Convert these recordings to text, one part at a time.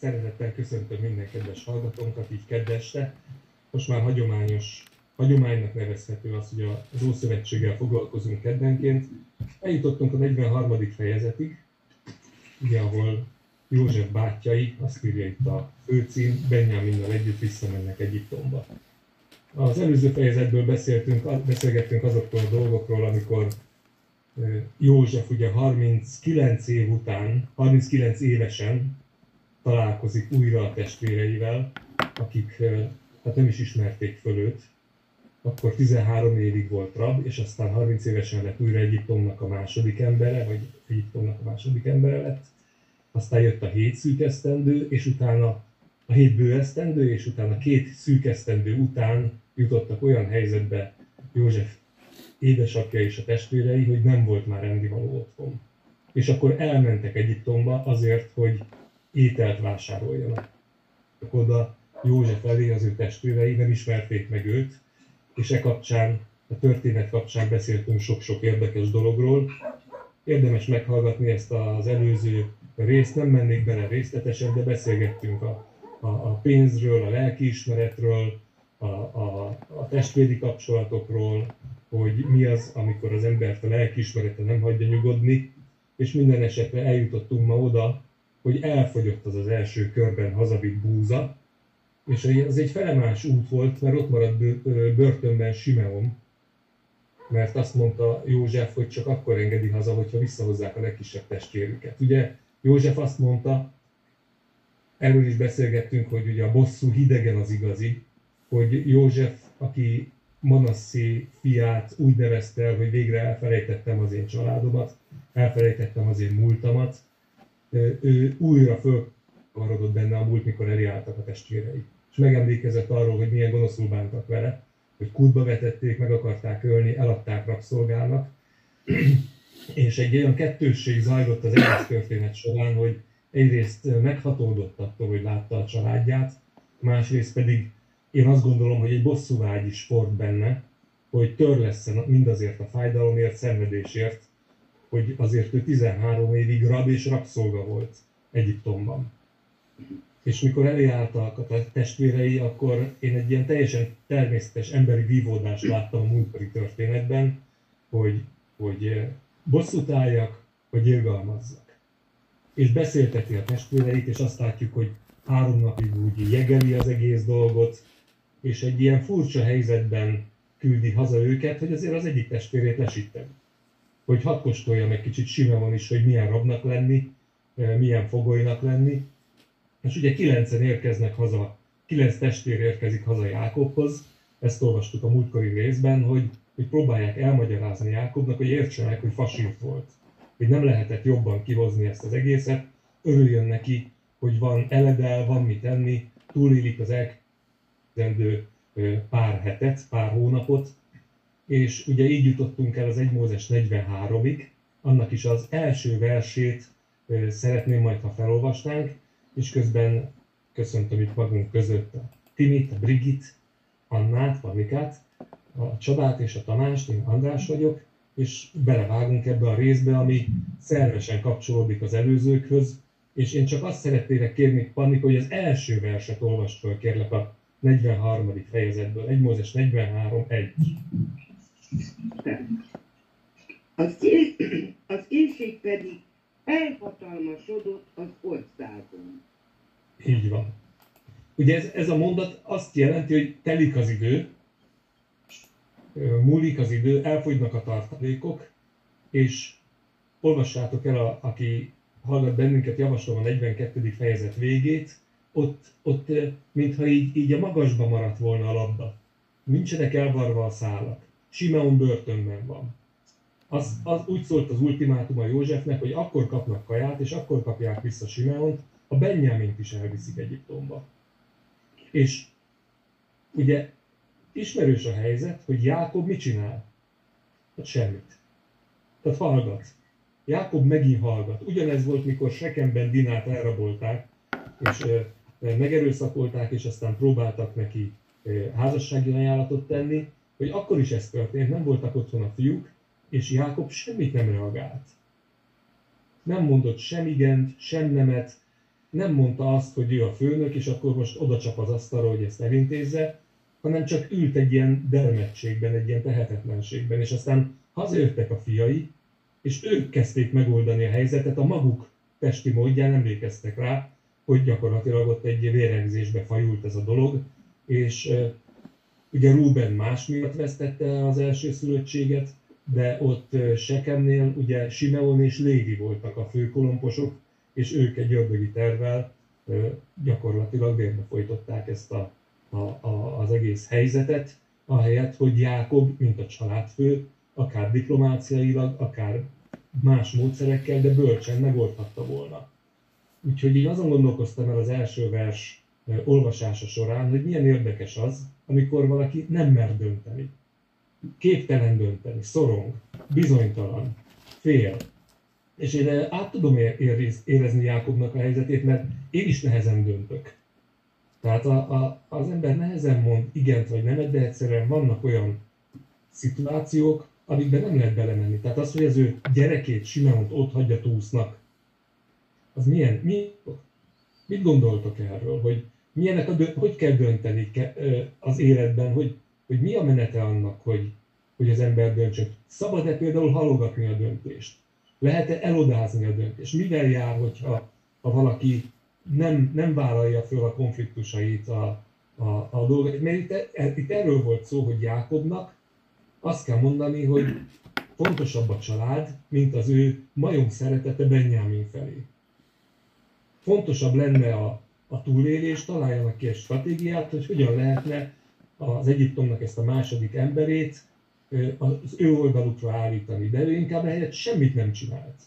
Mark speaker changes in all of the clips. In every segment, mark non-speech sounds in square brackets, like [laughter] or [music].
Speaker 1: Szeretettel köszöntöm minden kedves hallgatónkat, így kedveste. Most már hagyományos, hagyománynak nevezhető az, hogy az Ószövetséggel foglalkozunk keddenként. Eljutottunk a 43. fejezetig, ugye, ahol József bátyai, azt írja itt a főcím, Benjaminnal együtt visszamennek Egyiptomba. Az előző fejezetből beszéltünk, beszélgettünk azokról a dolgokról, amikor József ugye 39 év után, 39 évesen találkozik újra a testvéreivel, akik hát nem is ismerték föl őt. Akkor 13 évig volt rab, és aztán 30 évesen lett újra Egyiptomnak a második embere, vagy Egyiptomnak a második embere lett. Aztán jött a hét szűk esztendő, és utána a hét bő esztendő, és utána két szűk esztendő után jutottak olyan helyzetbe József édesapja és a testvérei, hogy nem volt már ennivaló otthon. És akkor elmentek Egyiptomba azért, hogy ételt vásároljanak. Oda József elé az ő testvérei nem ismerték meg őt, és e kapcsán, a történet kapcsán beszéltünk sok-sok érdekes dologról. Érdemes meghallgatni ezt az előző részt, nem mennék bele részletesen, de beszélgettünk a, a, a pénzről, a lelkiismeretről, a, a, a testvéri kapcsolatokról, hogy mi az, amikor az embert a lelkiismerete nem hagyja nyugodni, és minden esetre eljutottunk ma oda, hogy elfogyott az az első körben hazavitt búza, és az egy felemás út volt, mert ott maradt börtönben Simeon, mert azt mondta József, hogy csak akkor engedi haza, hogyha visszahozzák a legkisebb testvérüket. Ugye József azt mondta, erről is beszélgettünk, hogy ugye a bosszú hidegen az igazi, hogy József, aki Manasszé fiát úgy nevezte el, hogy végre elfelejtettem az én családomat, elfelejtettem az én múltamat, ő újra fölkavarodott benne a múlt, mikor eliálltak a testvérei. És megemlékezett arról, hogy milyen gonoszul bántak vele, hogy kútba vetették, meg akarták ölni, eladták rabszolgának. [clears throat] és egy olyan kettősség zajlott az egész történet során, hogy egyrészt meghatódott attól, hogy látta a családját, másrészt pedig én azt gondolom, hogy egy bosszúvágy is ford benne, hogy törlesszen mindazért a fájdalomért, szenvedésért, hogy azért ő 13 évig rab és rabszolga volt Egyiptomban. És mikor eléálltak a testvérei, akkor én egy ilyen teljesen természetes emberi vívódást láttam a múltkori történetben, hogy, hogy bosszút álljak, hogy irgalmazzak. És beszélteti a testvéreit, és azt látjuk, hogy három napig úgy jegeli az egész dolgot, és egy ilyen furcsa helyzetben küldi haza őket, hogy azért az egyik testvérét lesítem. Hogy hadd kóstolja meg kicsit Simeon is, hogy milyen rabnak lenni, milyen fogolynak lenni. És ugye kilencen érkeznek haza, kilenc testvér érkezik haza Jákobhoz, ezt olvastuk a múltkori részben, hogy, hogy próbálják elmagyarázni Jákobnak, hogy értsenek, hogy fasírt volt. Hogy nem lehetett jobban kihozni ezt az egészet, örüljön neki, hogy van eledel, van mit tenni, túlélik az ek, elkövetkezendő pár hetet, pár hónapot, és ugye így jutottunk el az 1 Mózes 43-ig, annak is az első versét szeretném majd, ha felolvasnánk, és közben köszöntöm itt magunk között a Timit, a Brigit, Annát, Pamikát, a Csabát és a Tamást, én András vagyok, és belevágunk ebbe a részbe, ami szervesen kapcsolódik az előzőkhöz, és én csak azt szeretnélek kérni, Pannik, hogy az első verset olvast föl, kérlek, a 43. fejezetből, 1 Mózes 43, 1.
Speaker 2: Az, él, az éjség pedig elhatalmasodott az országon.
Speaker 1: Így van. Ugye ez, ez a mondat azt jelenti, hogy telik az idő, múlik az idő, elfogynak a tartalékok, és olvassátok el, a, aki hallgat bennünket, javaslom a 42. fejezet végét, ott, ott mintha így, így a magasba maradt volna a labda. Nincsenek elvarva a szálak. Simeon börtönben van. Az, az úgy szólt az ultimátum a Józsefnek, hogy akkor kapnak kaját, és akkor kapják vissza Simeont, a Benjamint is elviszik Egyiptomba. És ugye ismerős a helyzet, hogy Jákob mit csinál? Hát semmit. Tehát hallgat. Jákob megint hallgat. Ugyanez volt, mikor Sekemben Dinát elrabolták, és megerőszakolták, és aztán próbáltak neki házassági ajánlatot tenni, hogy akkor is ez történt, nem voltak otthon a fiúk, és Jákob semmit nem reagált. Nem mondott sem igent, sem nemet, nem mondta azt, hogy ő a főnök, és akkor most oda csap az asztalra, hogy ezt elintézze, hanem csak ült egy ilyen dermedtségben, egy ilyen tehetetlenségben, és aztán hazajöttek a fiai, és ők kezdték megoldani a helyzetet a maguk testi módján, emlékeztek rá, hogy gyakorlatilag ott egy vérengzésbe fajult ez a dolog, és ugye Ruben más miatt vesztette az első szülöttséget, de ott Sekemnél ugye Simeon és Lévi voltak a főkolomposok, és ők egy ördögi tervvel gyakorlatilag vérbe folytották ezt a, a, a, az egész helyzetet, ahelyett, hogy Jákob, mint a családfő, akár diplomáciailag, akár más módszerekkel, de bölcsen megoldhatta volna. Úgyhogy én azon gondolkoztam el az első vers olvasása során, hogy milyen érdekes az, amikor valaki nem mer dönteni. Képtelen dönteni, szorong, bizonytalan, fél. És én át tudom érezni Jákobnak a helyzetét, mert én is nehezen döntök. Tehát a, a, az ember nehezen mond igent vagy nemet, de egyszerűen vannak olyan szituációk, amikben nem lehet belemenni. Tehát az, hogy az ő gyerekét, Simeont ott hagyja túsznak, az milyen, mi, mit gondoltok erről, hogy milyenek a, hogy kell dönteni az életben, hogy, hogy mi a menete annak, hogy, hogy az ember döntsön. Szabad-e például halogatni a döntést? Lehet-e elodázni a döntést? Mivel jár, hogyha ha valaki nem, nem vállalja föl a konfliktusait a, a, a dolgot? Mert itt, itt erről volt szó, hogy Jákobnak azt kell mondani, hogy fontosabb a család, mint az ő majom szeretete Benjamin felé. Fontosabb lenne a, a túlélés, találjanak ki egy stratégiát, hogy hogyan lehetne az Egyiptomnak ezt a második emberét az ő oldalukra állítani, de ő inkább ehelyett semmit nem csinált.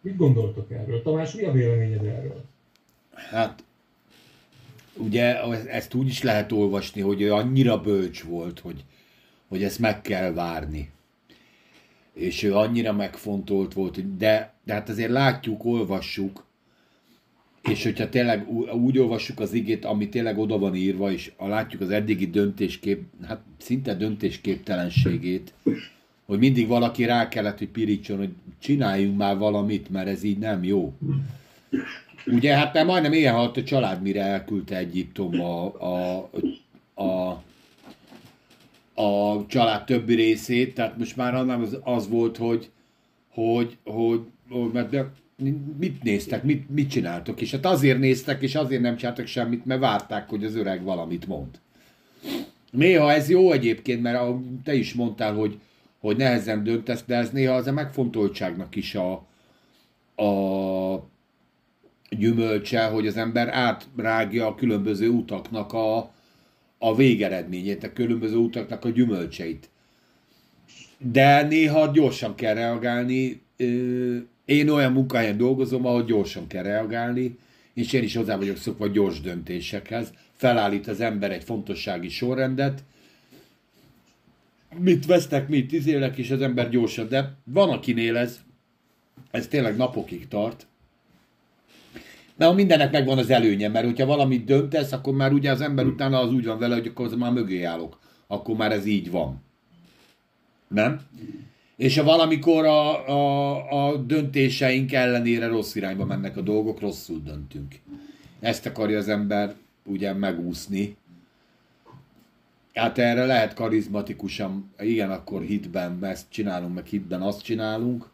Speaker 1: Mit gondoltok erről? Tamás, mi a véleményed erről?
Speaker 3: Hát, ugye ezt úgy is lehet olvasni, hogy ő annyira bölcs volt, hogy, hogy ezt meg kell várni. És ő annyira megfontolt volt, de, de hát azért látjuk, olvassuk, és hogyha tényleg úgy olvassuk az igét, ami tényleg oda van írva, és látjuk az eddigi döntéskép, hát szinte döntésképtelenségét, hogy mindig valaki rá kellett, hogy pirítson, hogy csináljunk már valamit, mert ez így nem jó. Ugye, hát már majdnem ilyen halt a család, mire elküldte Egyiptomba a, a, a, a család többi részét, tehát most már az, az volt, hogy, hogy, hogy, hogy mert de mit néztek, mit, mit csináltok, és hát azért néztek, és azért nem csináltak semmit, mert várták, hogy az öreg valamit mond. Néha ez jó egyébként, mert te is mondtál, hogy, hogy nehezen döntesz, de ez néha az a megfontoltságnak is a, a gyümölcse, hogy az ember átrágja a különböző utaknak a, a végeredményét, a különböző utaknak a gyümölcseit. De néha gyorsan kell reagálni, én olyan munkahelyen dolgozom, ahol gyorsan kell reagálni, és én is hozzá vagyok szokva gyors döntésekhez. Felállít az ember egy fontossági sorrendet, mit vesznek, mit izélek, és az ember gyorsan. De van, akinél ez, ez tényleg napokig tart. De mindennek megvan az előnye, mert hogyha valamit döntesz, akkor már ugye az ember utána az úgy van vele, hogy akkor az már mögé állok. Akkor már ez így van. Nem? És ha valamikor a, a, a döntéseink ellenére rossz irányba mennek a dolgok, rosszul döntünk. Ezt akarja az ember ugye megúszni. Hát erre lehet karizmatikusan, igen, akkor hitben ezt csinálunk, meg hitben azt csinálunk,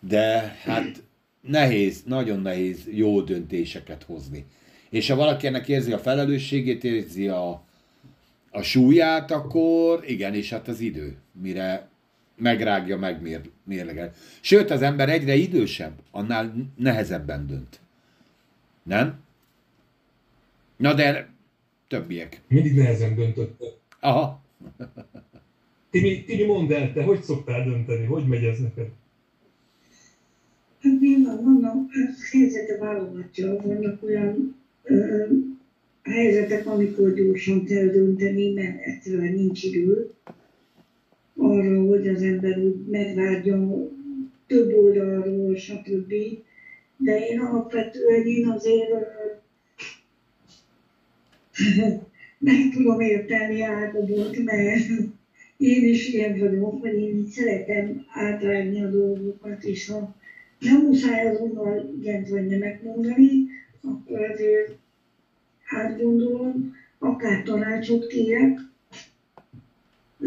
Speaker 3: de hát nehéz, nagyon nehéz jó döntéseket hozni. És ha valaki ennek érzi a felelősségét, érzi a, a súlyát, akkor igen, és hát az idő, mire megrágja, megmérlegel. Sőt, az ember egyre idősebb, annál nehezebben dönt. Nem? Na de többiek.
Speaker 1: Mindig nehezen döntött.
Speaker 3: Aha.
Speaker 1: Timi, Timi mondd el, te hogy szoktál dönteni? Hogy megy ez neked?
Speaker 4: Hát nyilván vannak helyzete válogatja, vannak olyan ö, helyzetek, amikor gyorsan kell dönteni, mert egyszerűen nincs idő arra, hogy az ember úgy megvárja több oldalról, stb. De én alapvetően én azért [clears throat] meg tudom érteni Ágobot, mert én is ilyen vagyok, hogy én szeretem átrágni a dolgokat, és ha nem muszáj azonnal igent vagy nemet mondani, akkor azért átgondolom, akár tanácsot kérek,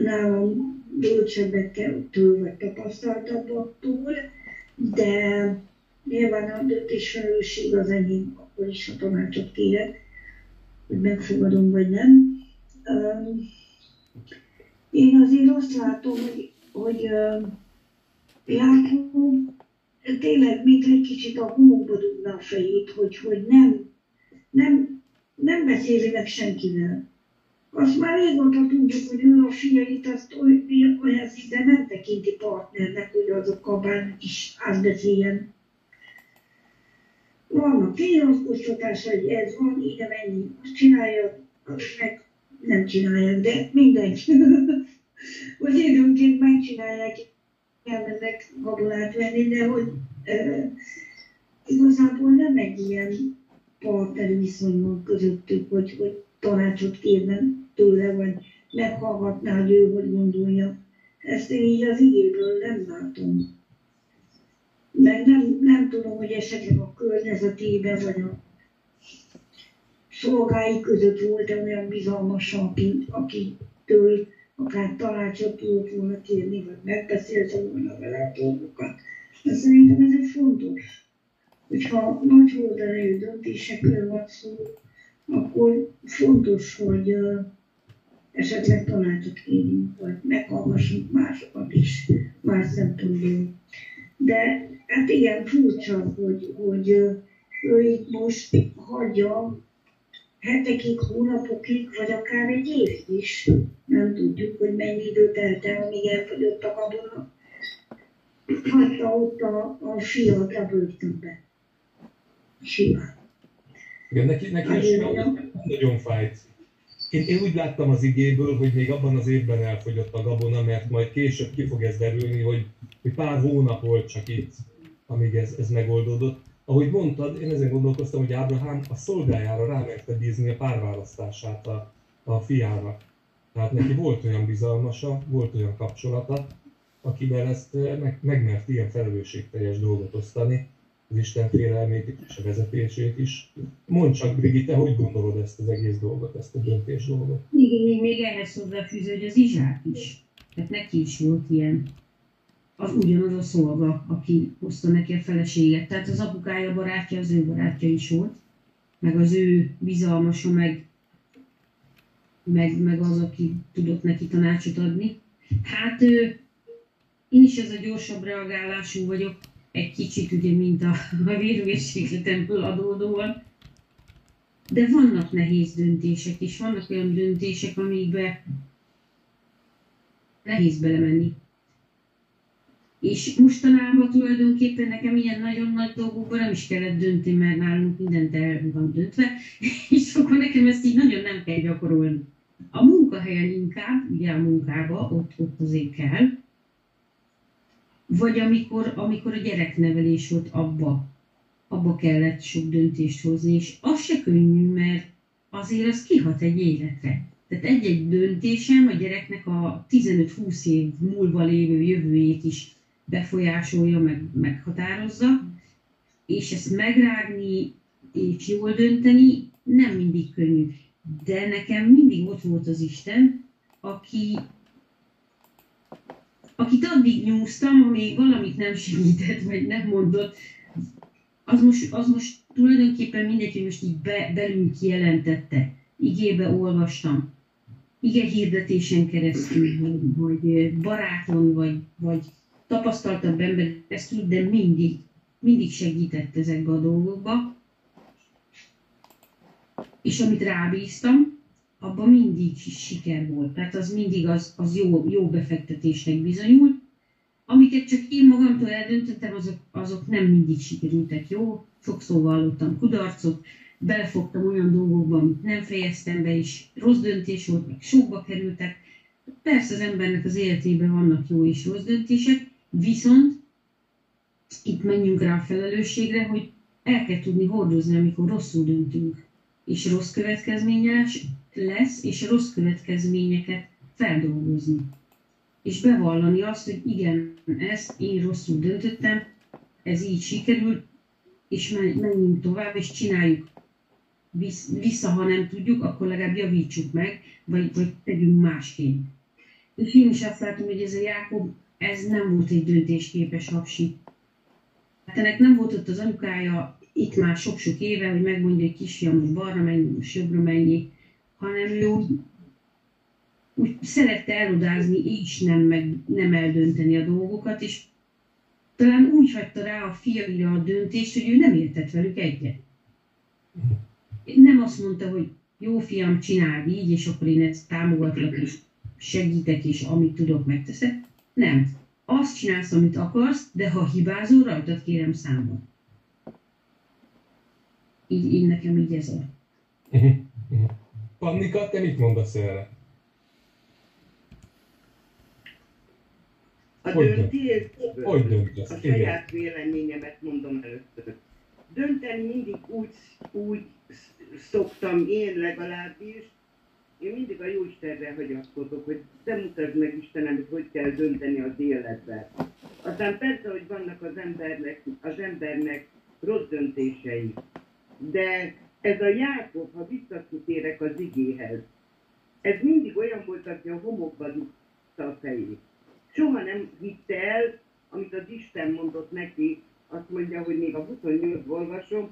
Speaker 4: nálam bölcsebbektől vagy tapasztaltabbaktól, de nyilván a döntés felelősség az enyém, akkor is a tanácsot kérek, hogy megfogadom vagy nem. Én azért azt látom, hogy, hogy látom, tényleg még egy kicsit a homokba dugna a fejét, hogy, hogy nem, nem, nem beszéli meg senkivel. Azt már régóta tudjuk, hogy ő a fiait azt olyan szinte nem tekinti partnernek, hogy azokkal bármit is átbeszéljen. Vannak hogy ez van, ide mennyi, azt csinálja, azt meg nem csinálják, de mindegy. [laughs] hogy időnként megcsinálják, elmennek gabonát venni, de hogy e, igazából nem egy ilyen partneri viszony közöttük, hogy, hogy tanácsot kérne tőle, vagy meghallgatná, hogy ő hogy gondolja. Ezt én így az igéből nem látom. Meg nem, nem tudom, hogy esetleg a környezetében, vagy a szolgái között volt -e olyan bizalmas, aki, akitől akár tanácsot tudott volna kérni, vagy megbeszélte volna vele a dolgokat. De szerintem ez egy fontos. Hogyha nagy horderejű döntésekről van szó, akkor fontos, hogy uh, esetleg tanácsot kérjünk, vagy meghallgassunk másokat is, más szempontból. De hát igen, furcsa, hogy, hogy ő itt most hagyja hetekig, hónapokig, vagy akár egy évig is. Nem tudjuk, hogy mennyi idő telt el, amíg elfogyott a gabona. Hagyta ott a, a fiat a börtönbe. Simán.
Speaker 1: Igen, neki, neki nagyon fájt. Én, én úgy láttam az igéből, hogy még abban az évben elfogyott a gabona, mert majd később ki fog ez derülni, hogy, hogy pár hónap volt csak itt, amíg ez, ez megoldódott ahogy mondtad, én ezen gondolkoztam, hogy Ábrahám a szolgájára rámerte bízni a párválasztását a, a fiának. Tehát neki volt olyan bizalmasa, volt olyan kapcsolata, akivel ezt eh, meg, megmert ilyen felelősségteljes dolgot osztani, az Isten félelmét és a vezetését is. Mondd csak, Brigitte, hogy gondolod ezt az egész dolgot, ezt a döntés dolgot?
Speaker 5: Még, még ehhez hozzáfűző, hogy az Izsák is. Tehát neki is volt ilyen az ugyanaz a szolga, aki hozta neki a feleséget. Tehát az apukája barátja, az ő barátja is volt, meg az ő bizalmasa, meg, meg, meg az, aki tudott neki tanácsot adni. Hát én is ez a gyorsabb reagálású vagyok, egy kicsit ugye, mint a, a vérvérségletemből adódóan. De vannak nehéz döntések, és vannak olyan döntések, amikbe nehéz belemenni és mostanában tulajdonképpen nekem ilyen nagyon nagy dolgokban nem is kellett dönteni, mert nálunk mindent el van döntve, [laughs] és akkor nekem ezt így nagyon nem kell gyakorolni. A munkahelyen inkább, ugye a munkába, ott, ott azért kell, vagy amikor, amikor a gyereknevelés volt abba, abba kellett sok döntést hozni, és az se könnyű, mert azért az kihat egy életre. Tehát egy-egy döntésem a gyereknek a 15-20 év múlva lévő jövőjét is befolyásolja, meg, meghatározza, és ezt megrágni és jól dönteni nem mindig könnyű. De nekem mindig ott volt az Isten, aki, akit addig nyúztam, amíg valamit nem segített, vagy nem mondott, az most, az most tulajdonképpen mindegy, hogy most így be, belül kijelentette. Igébe olvastam, ige hirdetésen keresztül, vagy, vagy baráton, vagy, vagy tapasztaltabb ember tud, de mindig, mindig segített ezekbe a dolgokba. És amit rábíztam, abban mindig siker volt. Tehát az mindig az, az jó, jó befektetésnek bizonyult. Amiket csak én magamtól eldöntöttem, azok, azok nem mindig sikerültek jó. Sokszor vallottam kudarcot, belefogtam olyan dolgokba, amit nem fejeztem be, és rossz döntés volt, meg sokba kerültek. Persze az embernek az életében vannak jó és rossz döntések, Viszont itt menjünk rá a felelősségre, hogy el kell tudni hordozni, amikor rosszul döntünk, és rossz következménye és rossz következményeket feldolgozni. És bevallani azt, hogy igen, ezt én rosszul döntöttem, ez így sikerült, és men- menjünk tovább, és csináljuk vissza, ha nem tudjuk, akkor legalább javítsuk meg, vagy, vagy tegyünk másként. És én is azt látom, hogy ez a Jákob, ez nem volt egy döntésképes hapsi. Hát ennek nem volt ott az anyukája itt már sok-sok éve, hogy megmondja, hogy kisfiam, most balra menj, most jobbra menj, hanem ő úgy, úgy szerette elodázni, és nem, meg, nem eldönteni a dolgokat, és talán úgy hagyta rá a fiaira a döntést, hogy ő nem értett velük egyet. Nem azt mondta, hogy jó fiam, csináld így, és akkor én ezt támogatlak, és segítek, és amit tudok, megteszek. Nem. Azt csinálsz, amit akarsz, de ha hibázol, rajtad kérem számon. Így, így nekem így ez a...
Speaker 1: Pannika, te mit mondasz erre?
Speaker 2: A
Speaker 1: Hogy
Speaker 2: döntés,
Speaker 1: Hogy döntesz?
Speaker 2: a
Speaker 1: Igen.
Speaker 2: saját véleményemet mondom először. Dönteni mindig úgy, úgy szoktam én legalábbis, én mindig a Jóistenre hagyatkozok, hogy te mutasd meg Istenem, hogy hogy kell dönteni az életben. Aztán persze, hogy vannak az embernek, az embernek rossz döntései, de ez a Jákob, ha visszakitérek az igéhez, ez mindig olyan volt, aki a homokba dugta a fejét. Soha nem hitte el, amit az Isten mondott neki, azt mondja, hogy még a 28 olvasom,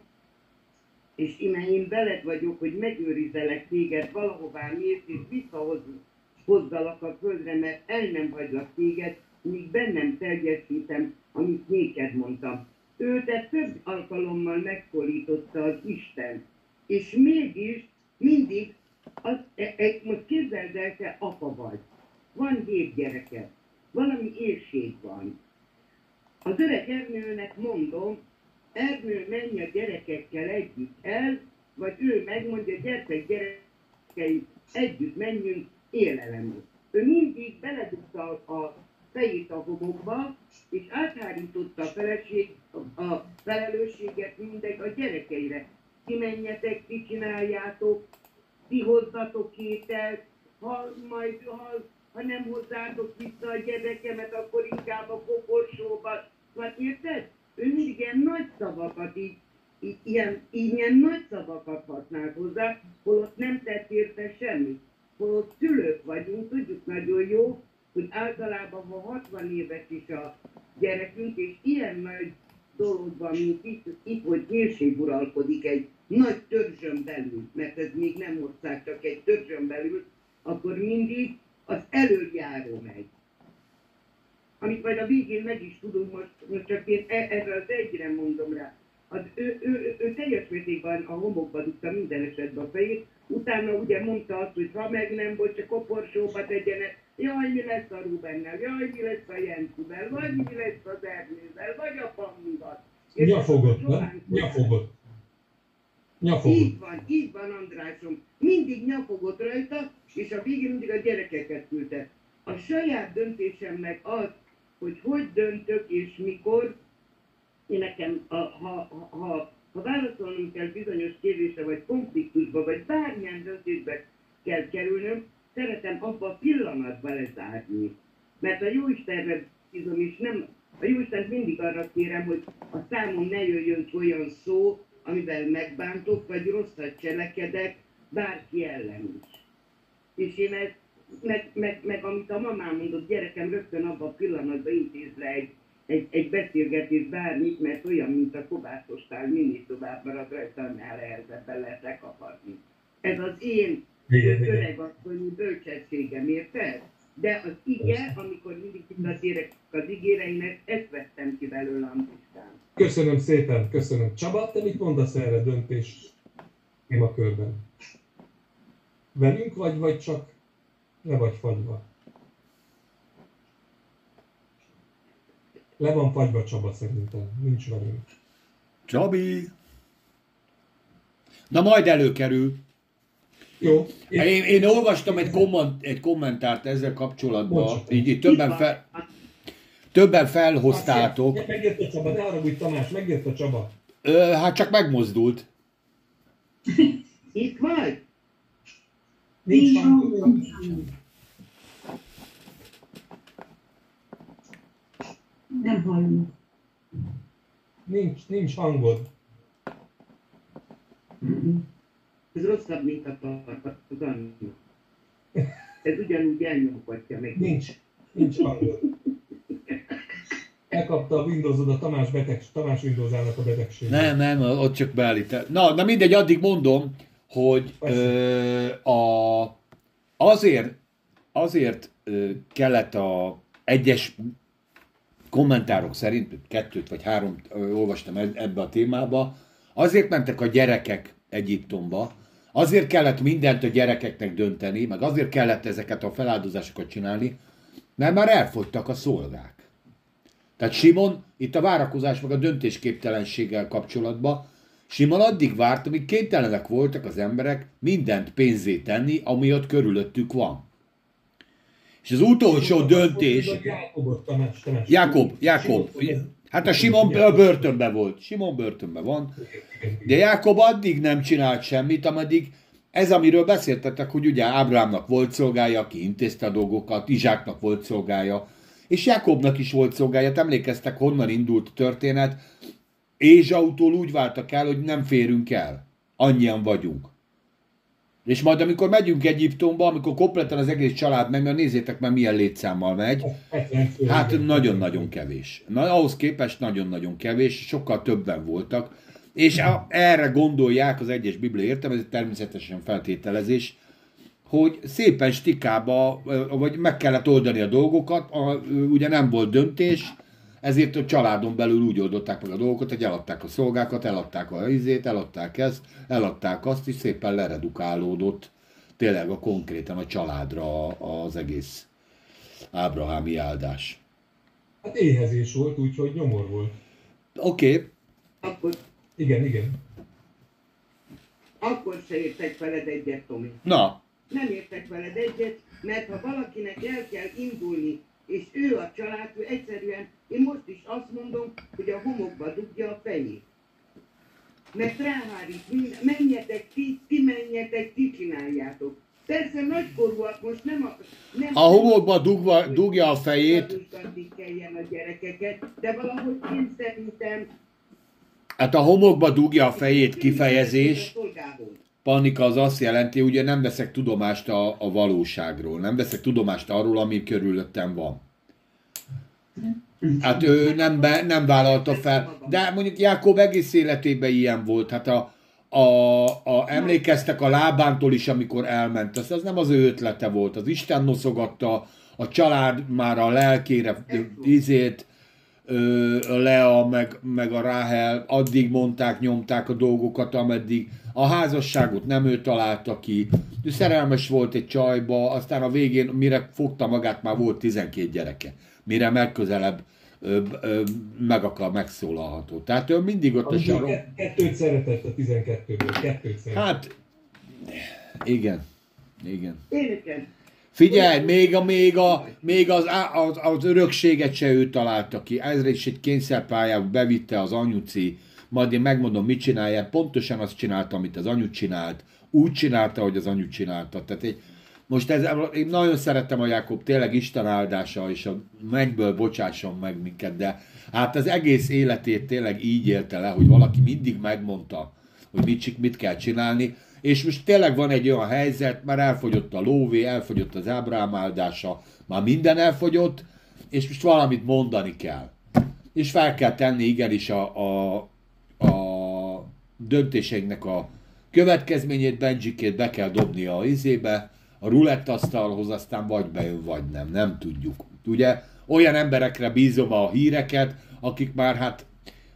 Speaker 2: és ime én veled vagyok, hogy megőrizelek téged, valahová mész, és visszahozzalak a földre, mert el nem hagylak téged, míg bennem teljesítem, amit néked mondtam. Őt több alkalommal megszólította az Isten, és mégis mindig, az, e, e, most képzeld el, te apa vagy, van hét gyereke, valami érség van. Az öreg Ernőnek mondom, Ernő menj a gyerekekkel együtt el, vagy ő megmondja, gyertek gyerekei, együtt menjünk élelemre. Ő mindig beledugta a fejét a homokba, és áthárította a, feleség, a felelősséget mindegy a gyerekeire. Ti menjetek, ti csináljátok, ti hozzatok ételt, ha majd, ha, ha nem hozzátok vissza a gyerekemet, akkor inkább a koporsóba. Hát érted? Ő mindig ilyen nagy szavakat így, ilyen, ilyen nagy szavakat használt hozzá, holott nem tett érte semmit. Holott szülők vagyunk, tudjuk nagyon jó, hogy általában, ha 60 éves is a gyerekünk, és ilyen nagy dologban, mint itt, itt hogy nyírség uralkodik egy nagy törzsön belül, mert ez még nem ország, csak egy törzsön belül, akkor mindig az előjáró megy. Amit majd a végén meg is tudunk, most, most csak én e- erre az egyre mondom rá. Az, ő, ő, ő, ő teljes mértékben a homokba dugta minden esetben a fejét, utána ugye mondta azt, hogy ha meg nem volt, csak koporsóba tegyenek, jaj, mi lesz a Rubennel, jaj, mi lesz a Jensivel, vagy mi lesz az Ernővel, vagy a Pannival.
Speaker 1: Nyafogott, Nyafogott. Nyafogott.
Speaker 2: így van, így van Andrásom. Mindig nyafogott rajta, és a végén mindig a gyerekeket küldte. A saját döntésem meg az, hogy hogy döntök és mikor, én nekem, a, ha, ha, ha, ha válaszolnom kell bizonyos kérdésre, vagy konfliktusba, vagy bármilyen döntésbe kell kerülnöm, szeretem abba a pillanatban lezárni. Mert a Jóistenre bízom, és nem, a Jóisten mindig arra kérem, hogy a számon ne jöjjön olyan szó, amivel megbántok, vagy rosszat cselekedek, bárki ellen is. És én ezt, meg, meg, meg amit a mamám mondott, gyerekem rögtön abban a pillanatban intéz le egy, egy, egy beszélgetés bármit, mert olyan, mint a kovászostál, mindig tovább marad rajta, annál nehezebben lehet lekapadni. Ez az én
Speaker 1: Igen, igen.
Speaker 2: öreg asszonyi bölcsességem, érted? De az ige, amikor mindig az igére, én ezt, ezt vettem ki belőle, Andriskán.
Speaker 1: Köszönöm szépen, köszönöm. Csaba, te mit mondasz erre döntés témakörben? Velünk vagy, vagy csak le vagy fagyva? Le van fagyva Csaba szerintem, nincs velünk.
Speaker 3: Csabi! Na majd előkerül.
Speaker 1: Jó, én,
Speaker 3: Én, én olvastam egy, komment, egy kommentárt ezzel kapcsolatban,
Speaker 1: Bocsánat.
Speaker 3: így, így többen, fel, többen felhoztátok.
Speaker 1: Megjött a Csaba, ne haragudj Tamás, megjött a Csaba.
Speaker 3: Ö, hát csak megmozdult.
Speaker 2: Itt vagy?
Speaker 1: Nincs
Speaker 4: Nincs
Speaker 1: hang.
Speaker 4: hangom.
Speaker 5: Nem hallunk.
Speaker 1: Nincs, nincs hangod.
Speaker 2: Ez rosszabb, mint a tarkat, az Anna. Ez ugyanúgy elnyomhatja meg.
Speaker 1: Nincs. Nincs hangod. Elkapta a Windowsod a Tamás, beteg, Tamás Windowsának a betegségét.
Speaker 3: Nem, nem, ott csak beállít. Na, na mindegy, addig mondom, hogy ö, a, azért, azért ö, kellett a egyes kommentárok szerint, kettőt vagy három ö, olvastam e- ebbe a témába, azért mentek a gyerekek Egyiptomba, azért kellett mindent a gyerekeknek dönteni, meg azért kellett ezeket a feláldozásokat csinálni, mert már elfogytak a szolgák. Tehát Simon itt a várakozás meg a döntésképtelenséggel kapcsolatban, Simon addig várt, amíg kénytelenek voltak az emberek mindent pénzé tenni, ami ott körülöttük van. És az utolsó döntés... Jákob, Jákob. Hát a Simon börtönben volt. Simon börtönben van. De Jákob addig nem csinált semmit, ameddig ez, amiről beszéltetek, hogy ugye Ábrámnak volt szolgája, aki intézte a dolgokat, Izsáknak volt szolgája, és Jakobnak is volt szolgája, emlékeztek, honnan indult a történet. Ézsautól úgy váltak el, hogy nem férünk el. Annyian vagyunk. És majd amikor megyünk Egyiptomba, amikor kompletten az egész család megy, mert nézzétek meg milyen létszámmal megy, [laughs] hát nagyon-nagyon kevés. Na, ahhoz képest nagyon-nagyon kevés, sokkal többen voltak. És a, erre gondolják az egyes biblia értem, ez természetesen feltételezés, hogy szépen stikába, vagy meg kellett oldani a dolgokat, a, ugye nem volt döntés, ezért a családon belül úgy oldották meg a dolgokat, hogy eladták a szolgákat, eladták a izét, eladták ezt, eladták azt, és szépen leredukálódott tényleg a konkrétan a családra az egész ábrahámi áldás.
Speaker 1: Hát éhezés volt, úgyhogy nyomor volt.
Speaker 3: Oké, okay.
Speaker 2: Akkor,
Speaker 1: Igen, igen.
Speaker 2: akkor se értek veled egyet, Tomi.
Speaker 3: na,
Speaker 2: Nem értek veled egyet, mert ha valakinek el kell indulni, és ő a család, ő egyszerűen, én most is azt mondom, hogy a homokba dugja a fejét. Mert ráhárít, mind- menjetek ti, ti menjetek, ti csináljátok. Persze nagykorúak most nem a... Nem,
Speaker 3: a homokba dugva, dugja a fejét,
Speaker 2: kelljen a gyerekeket, de valahogy én szerintem...
Speaker 3: hát a homokba dugja a fejét kifejezés,
Speaker 2: A.
Speaker 3: Panika az azt jelenti, ugye nem veszek tudomást a, a valóságról, nem veszek tudomást arról, ami körülöttem van. Hát ő nem, be, nem vállalta fel, de mondjuk Jákob egész életében ilyen volt, hát a, a, a, emlékeztek a lábántól is, amikor elment, az, az nem az ő ötlete volt, az Isten noszogatta, a család már a lelkére ö, izét, ö, a Lea meg, meg a Ráhel addig mondták, nyomták a dolgokat, ameddig a házasságot nem ő találta ki, ő szerelmes volt egy csajba, aztán a végén, mire fogta magát, már volt 12 gyereke, mire megközelebb ö, ö, meg akar megszólalható. Tehát ő mindig ott a sarok.
Speaker 1: ke- kettőt szeretett a 12-ből, kettőt szeretett.
Speaker 3: Hát, igen, igen.
Speaker 2: Éneken.
Speaker 3: Figyelj, még, a, még, a, még az, az, az örökséget se ő találta ki. Ezre is egy kényszerpályába bevitte az anyuci, majd én megmondom, mit csinálja. Pontosan azt csinálta, amit az anyu csinált. Úgy csinálta, hogy az anyu csinálta. Tehát egy, most ez, én nagyon szerettem a Jákob, tényleg Isten áldása, és a mennyből bocsásson meg minket, de hát az egész életét tényleg így élte le, hogy valaki mindig megmondta, hogy mit, mit kell csinálni, és most tényleg van egy olyan helyzet, már elfogyott a lóvé, elfogyott az Ábrám áldása, már minden elfogyott, és most valamit mondani kell. És fel kell tenni igenis a, a, a döntéseinknek a következményét, Benjikét be kell dobni a izébe, a rulett asztalhoz, aztán vagy bejön, vagy nem, nem tudjuk. Ugye olyan emberekre bízom a híreket, akik már hát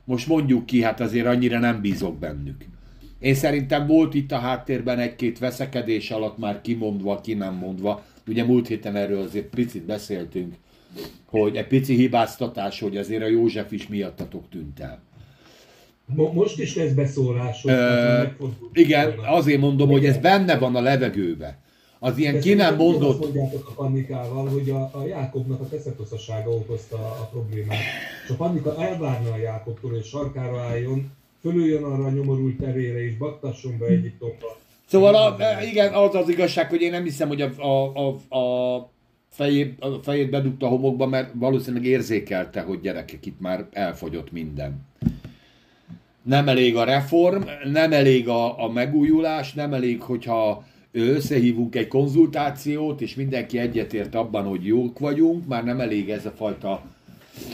Speaker 3: most mondjuk ki, hát azért annyira nem bízok bennük. Én szerintem volt itt a háttérben egy-két veszekedés alatt már kimondva, ki nem mondva. Ugye múlt héten erről azért picit beszéltünk, hogy egy pici hibáztatás, hogy azért a József is miattatok tűnt el.
Speaker 1: Mo- most is lesz beszólás,
Speaker 3: Ö,
Speaker 1: hát
Speaker 3: Igen,
Speaker 1: volna.
Speaker 3: azért mondom, hogy ez benne van a levegőbe. Az ilyen ki nem
Speaker 1: Azt
Speaker 3: mondott,
Speaker 1: mondjátok a Pannikával, hogy a, a Jákobnak a teszetoszasága okozta a problémát. És a Pannika elvárna a Jákobtól, hogy sarkára álljon, fölüljön arra a nyomorult terére és baktasson be Egyiptomba.
Speaker 3: Szóval a, igen, az az igazság, hogy én nem hiszem, hogy a, a, a, a, fejét, a fejét bedugta a homokba, mert valószínűleg érzékelte, hogy gyerekek, itt már elfogyott minden. Nem elég a reform, nem elég a, a megújulás, nem elég, hogyha összehívunk egy konzultációt, és mindenki egyetért abban, hogy jók vagyunk, már nem elég ez a fajta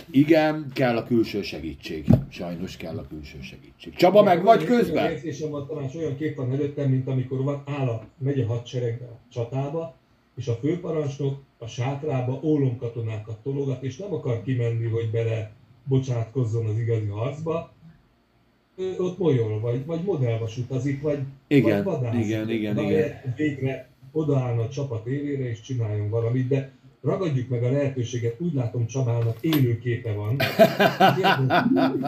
Speaker 3: igen, kell a külső segítség. Sajnos kell a külső segítség. Csaba, meg vagy közben?
Speaker 1: Érzésem van, Tamás, olyan kép van előttem, mint amikor van, áll a megye hadseregbe a csatába, és a főparancsnok a sátrába ólomkatonákat tologat, és nem akar kimenni, hogy bele bocsátkozzon az igazi harcba, ő ott molyol, vagy, vagy modellvas utazik, vagy,
Speaker 3: Igen,
Speaker 1: vagy vadászik.
Speaker 3: igen, igen, igen.
Speaker 1: Végre odaállna a csapat élére, és csináljon valamit, de ragadjuk meg a lehetőséget, úgy látom Csabának élő képe van. [laughs]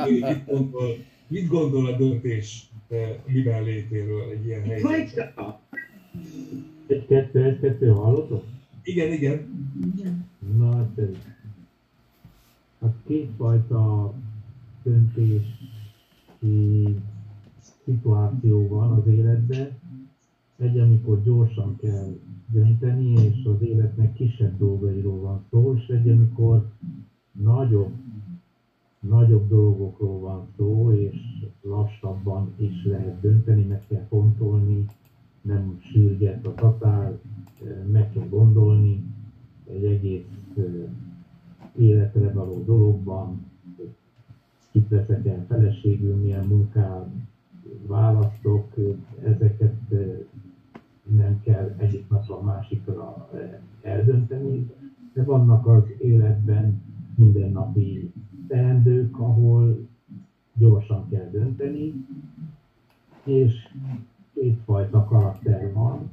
Speaker 1: mit, gondol, mit gondol a döntés eh, miben létéről egy ilyen helyzetben?
Speaker 6: Egy, kettő, egy, kettő, hallotok?
Speaker 1: Igen, igen.
Speaker 6: Na, hát ez. Hát kétfajta döntési szituáció van az életben. Egy, amikor gyorsan kell dönteni, és az életnek kisebb dolgairól van szó, és egy, amikor nagyobb, nagyobb dolgokról van szó, és lassabban is lehet dönteni, meg kell fontolni, nem sürget a tatár, meg kell gondolni egy egész életre való dologban, kit veszek el feleségül, milyen munkát választok, ezeket nem kell egyik napra a másikra ö, eldönteni, de vannak az életben mindennapi teendők, ahol gyorsan kell dönteni, és kétfajta karakter van.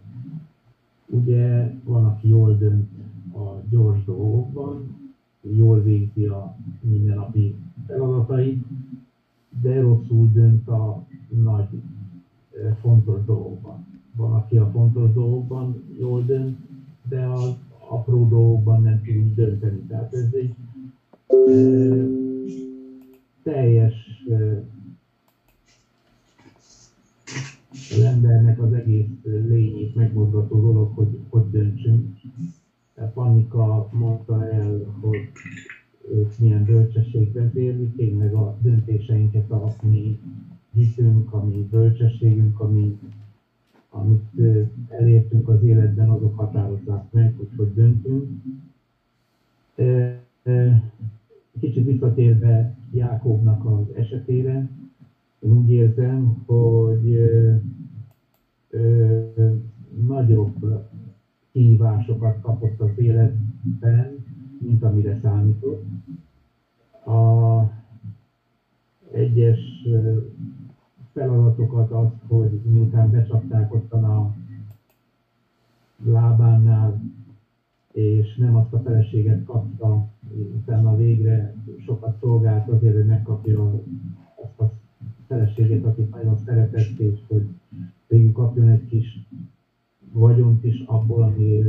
Speaker 6: Ugye van, aki jól dönt a gyors dolgokban, jól végzi a mindennapi feladatait, de rosszul dönt a nagy, eh, fontos dolgokban. Van, aki a fontos dolgokban jól dönt, de az apró dolgokban nem tud dönteni. Tehát ez egy eh, teljes eh, az embernek az egész lényét megmozgató dolog, hogy hogy döntsünk. Pannika mondta el, hogy őt milyen bölcsességben érzi, tényleg a döntéseinket, a mi hitünk, a mi bölcsességünk, ami, amit elértünk az életben, azok határozzák meg, hogy hogy döntünk. Kicsit visszatérve Jákobnak az esetére, én úgy érzem, hogy nagyobb kihívásokat kapott az életben, mint amire számított. A egyes feladatokat azt, hogy miután becsapták ottan a lábánál, és nem azt a feleséget kapta, utána végre sokat szolgált azért, hogy megkapja azt a feleségét, akit nagyon szeretett, és hogy végül kapjon egy kis vagyont is abból, ami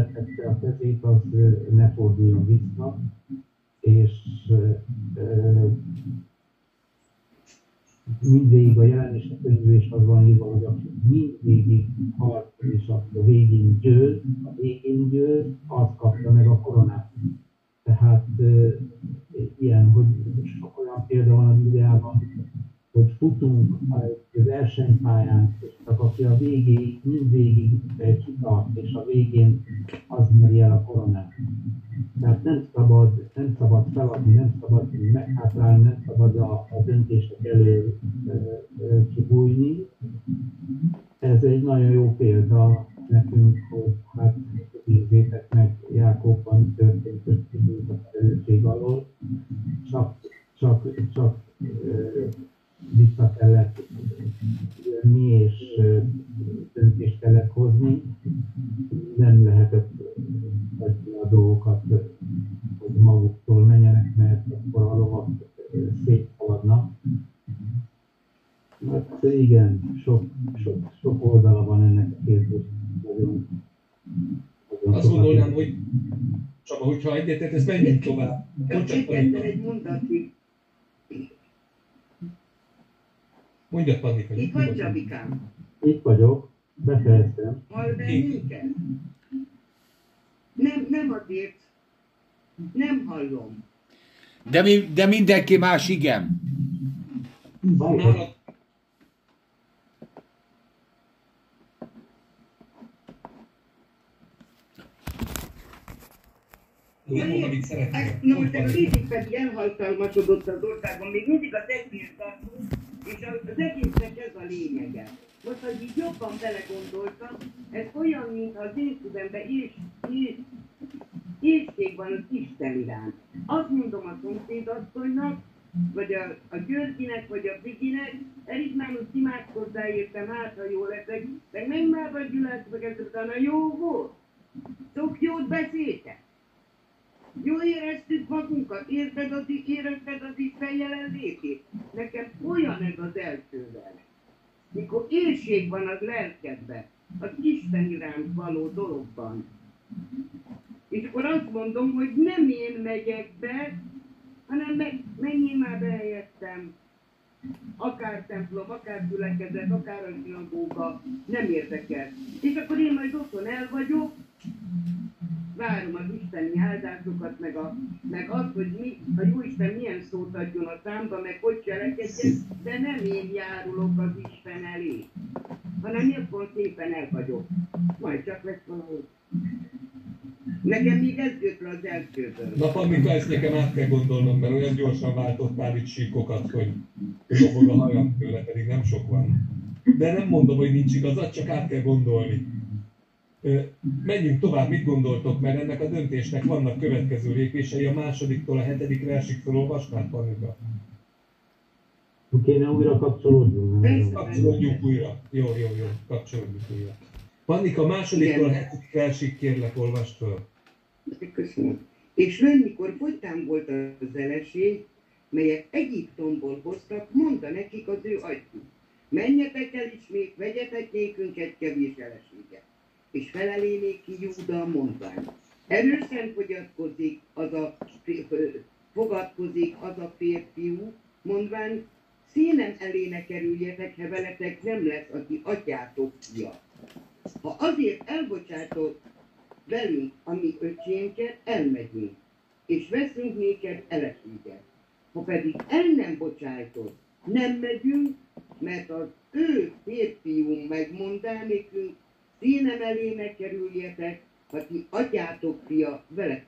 Speaker 6: vetette a kezét, az ne forduljon vissza, és mindvégig a jelenések könyvű is az van írva, hogy aki mindvégig harc és a végén győz, a végén győz, az kapja meg a koronát. Tehát ilyen, hogy sok olyan példa van a Bibliában, hogy futunk egy versenypályán, és csak aki a végéig, meghátrálni, nem szabad a, a döntések elő
Speaker 1: Mondja, Panika.
Speaker 2: Itt vagy, Csabikám?
Speaker 6: Itt vagyok, befejeztem.
Speaker 2: Hall bennünket? Nem, nem azért. Nem hallom.
Speaker 3: De, mi, de mindenki más igen.
Speaker 2: Amit szeretnél. No, most a kritik pedig elhatalmasodott az országban, még mindig az egész tartunk, és az egésznek ez a lényege. Most, hogy így jobban belegondoltam, ez olyan, mint az én szívemben és, és, észség van az Isten iránt. Azt mondom a szomszédasszonynak, vagy a, a Györgyinek, vagy a Biginek, most imádkozzá értem, hát ha jó leszek, meg meg már vagy gyűlölt, meg ez utána jó volt. Sok jót beszéltek. Jól éreztük magunkat, érted érezted az Isten jelenlétét? Nekem olyan ez az elsővel. Mikor érség van az lelkedben, az Isten iránt való dologban. És akkor azt mondom, hogy nem én megyek be, hanem meg, menjél már be helyettem. Akár templom, akár gyülekezet, akár a zsinagóga, nem érdekel. És akkor én majd otthon el vagyok, várom az isteni áldásokat, meg, a, meg azt, hogy mi, a Jóisten milyen szót adjon a számba, meg hogy cselekedjen, de nem én járulok az Isten elé, hanem jobban szépen el vagyok. Majd csak lesz valahogy. Nekem még ez jött le az elsőből.
Speaker 1: Na, Pamika, ezt nekem át kell gondolnom, mert olyan gyorsan váltottál itt síkokat, hogy dobog a hajam tőle, pedig nem sok van. De nem mondom, hogy nincs igazad, csak át kell gondolni. Menjünk tovább, mit gondoltok, mert ennek a döntésnek vannak következő lépései, a másodiktól a hetedik versig felolvasnád, Panika?
Speaker 6: Kéne újra kapcsolódjunk.
Speaker 1: Kapcsolódjunk újra. Jó, jó, jó, kapcsolódjunk újra. Panika, a másodiktól a hetedik versig kérlek, olvast föl.
Speaker 2: Köszönöm. És mikor fogytán volt az eleség, melyet Egyiptomból hoztak, mondta nekik az ő atyuk. Menjetek el ismét, vegyetek nékünk egy kevés eleséget és felelé ki Júda mondván. Erősen fogyatkozik az a, fogadkozik az a férfiú, mondván, színem elé ne kerüljetek, ha veletek nem lesz, aki atyátok fia. Ha azért elbocsátok velünk a mi öcsénket, elmegyünk, és veszünk néked eleséget. Ha pedig el nem bocsájtod, nem megyünk, mert az ő férfiú megmondá nekünk, színem elé ne kerüljetek, ha ti atyátok fia vele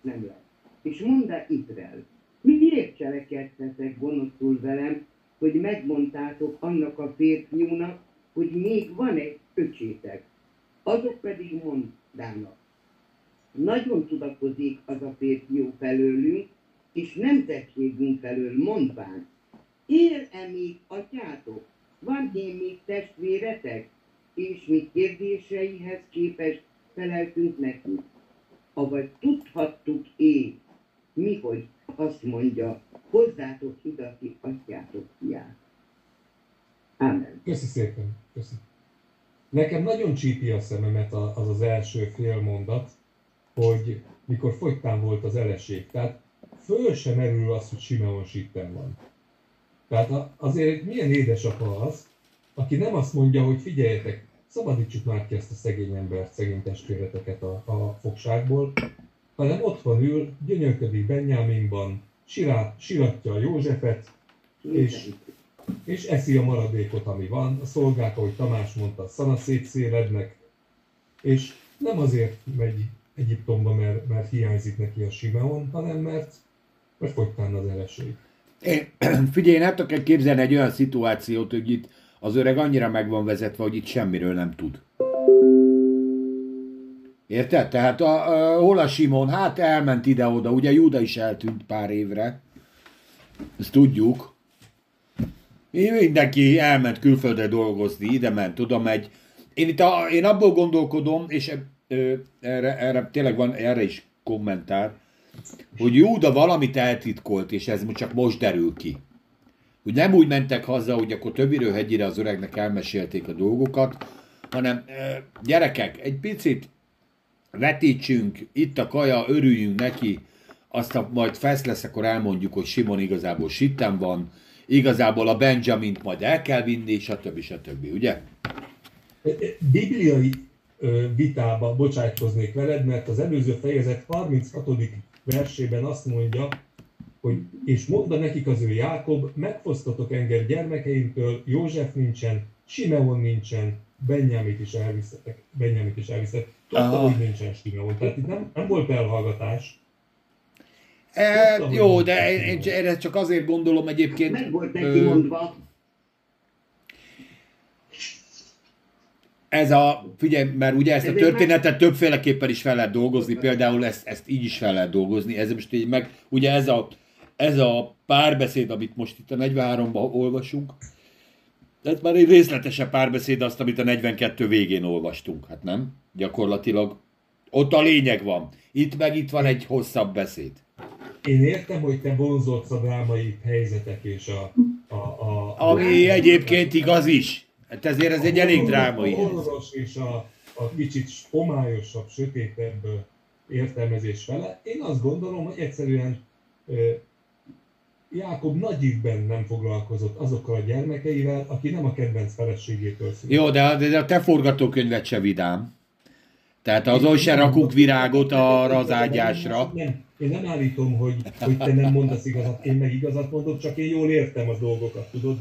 Speaker 2: nem lesz. És mondd el Izrael, miért cselekedtetek gonoszul velem, hogy megmondtátok annak a férfiúnak, hogy még van egy öcsétek. Azok pedig mondának. Nagyon tudakozik az a férfiú felőlünk, és nemzetségünk felől mondván. Él-e még atyátok? Van én még testvéretek? És mi kérdéseihez képest feleltünk neki. Avagy tudhattuk én, mi, hogy azt mondja, hozzátok ide, ti atyátok fiát. Amen.
Speaker 1: Köszi szépen. Köszi. Nekem nagyon csípi a szememet az az első fél mondat, hogy mikor fogytán volt az eleség. Tehát föl sem merül az, hogy Simeon sitten van. Tehát azért milyen édesapa az, aki nem azt mondja, hogy figyeljetek, szabadítsuk már ki ezt a szegény embert, szegény testvéreteket a, a fogságból, hanem otthon ül, gyönyörködik Benjaminban, sirát, siratja a Józsefet, És- és eszi a maradékot, ami van. A szolgák, ahogy Tamás mondta, szana szétszélednek, és nem azért megy Egyiptomba, mert, mert hiányzik neki a Simeon, hanem mert, mert fogytán az eleség. [clears throat]
Speaker 3: Figyelj, én el tudok képzelni egy olyan szituációt, hogy itt az öreg annyira meg van vezetve, hogy itt semmiről nem tud. Érted? Tehát a, a, hol a Simon? Hát elment ide-oda, ugye Júda is eltűnt pár évre. Ezt tudjuk. Mindenki elment külföldre dolgozni, ide ment, oda megy. Én itt a, én abból gondolkodom, és e- ö, erre, erre tényleg van erre is kommentár, hogy Júda valamit eltitkolt, és ez csak most derül ki. Hogy nem úgy mentek haza, hogy akkor többiről hegyire az öregnek elmesélték a dolgokat, hanem gyerekek, egy picit vetítsünk, itt a kaja, örüljünk neki, aztán majd fesz lesz, akkor elmondjuk, hogy Simon igazából sitten van, igazából a Benjamint majd el kell vinni, stb. stb. Ugye?
Speaker 1: Bibliai vitába bocsájtkoznék veled, mert az előző fejezet 36. versében azt mondja, hogy és mondta nekik az ő Jákob, megfosztatok engem gyermekeimtől, József nincsen, Simeon nincsen, Benyámit is elviszetek, Benyámit is elviszetek. Tudta, hogy nincsen Simeon, tehát itt nem, nem volt elhallgatás.
Speaker 3: E,
Speaker 1: Tudtam,
Speaker 3: jó, de én, én erre csak azért gondolom egyébként.
Speaker 2: Meg volt neki
Speaker 3: ö,
Speaker 2: mondva,
Speaker 3: Ez a, figyelj, mert ugye ezt a történetet többféleképpen is fel lehet dolgozni, például ezt, ezt így is fel lehet dolgozni, ez most így meg, ugye ez a, ez a párbeszéd, amit most itt a 43-ban olvasunk, ez már egy részletesebb párbeszéd azt, amit a 42 végén olvastunk, hát nem? Gyakorlatilag ott a lényeg van. Itt meg itt van egy hosszabb beszéd.
Speaker 1: Én értem, hogy te vonzódsz a drámai helyzetek és a... a, a
Speaker 3: Ami egyébként igaz is. Hát ezért ez egy elég drámai
Speaker 1: A horroros és a, a kicsit homályosabb, sötétebb értelmezés vele. Én azt gondolom, hogy egyszerűen Jákob nagy ívben nem foglalkozott azokkal a gyermekeivel, aki nem a kedvenc feleségétől szült.
Speaker 3: Jó, de, de a te forgatókönyvet se vidám. Tehát azon se rakunk virágot arra az ágyásra.
Speaker 1: Nem, én nem állítom, hogy, hogy te nem mondasz igazat, én meg igazat mondok, csak én jól értem a dolgokat, tudod?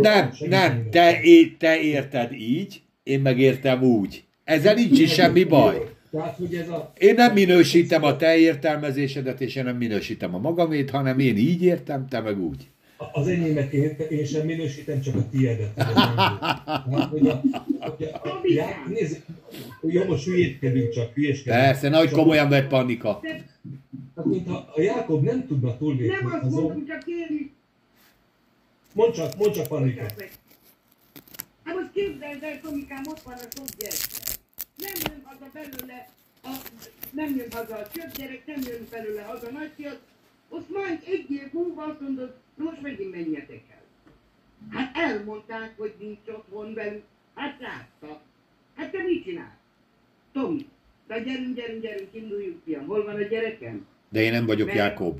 Speaker 3: Nem, nem, te, te érted így, én meg értem úgy. Ezzel nincs is semmi baj.
Speaker 1: Tehát, hogy ez a...
Speaker 3: Én nem minősítem a te értelmezésedet, és én nem minősítem a magamét, hanem én így értem, te meg úgy.
Speaker 1: Az enyémet én, én sem minősítem, csak a tiédet. [laughs] Tehát, hogy a, hogy a, a, já, nézd, jó, most hülyétkedünk csak, hülyéskedünk.
Speaker 3: Persze, nagy komolyan vett panika.
Speaker 1: Tehát, mintha a Jákob nem tudna túllépni
Speaker 2: nem azt mondom, csak én
Speaker 1: mondd csak, mondd csak Panika.
Speaker 2: Hát most képzeld el, Tomikám, ott van a sok gyerek. Nem jön haza belőle, a, nem jön haza a több gyerek, nem jön belőle haza a nagyfiat. Azt majd egy év múlva azt mondod, most megint menjetek el. Hát elmondták, hogy nincs otthon velük. Hát látta. Hát te mit csinálsz? Tomi, de gyerünk, gyerünk, gyerünk, induljunk fiam. Hol van a gyerekem?
Speaker 3: De én nem vagyok Jákob.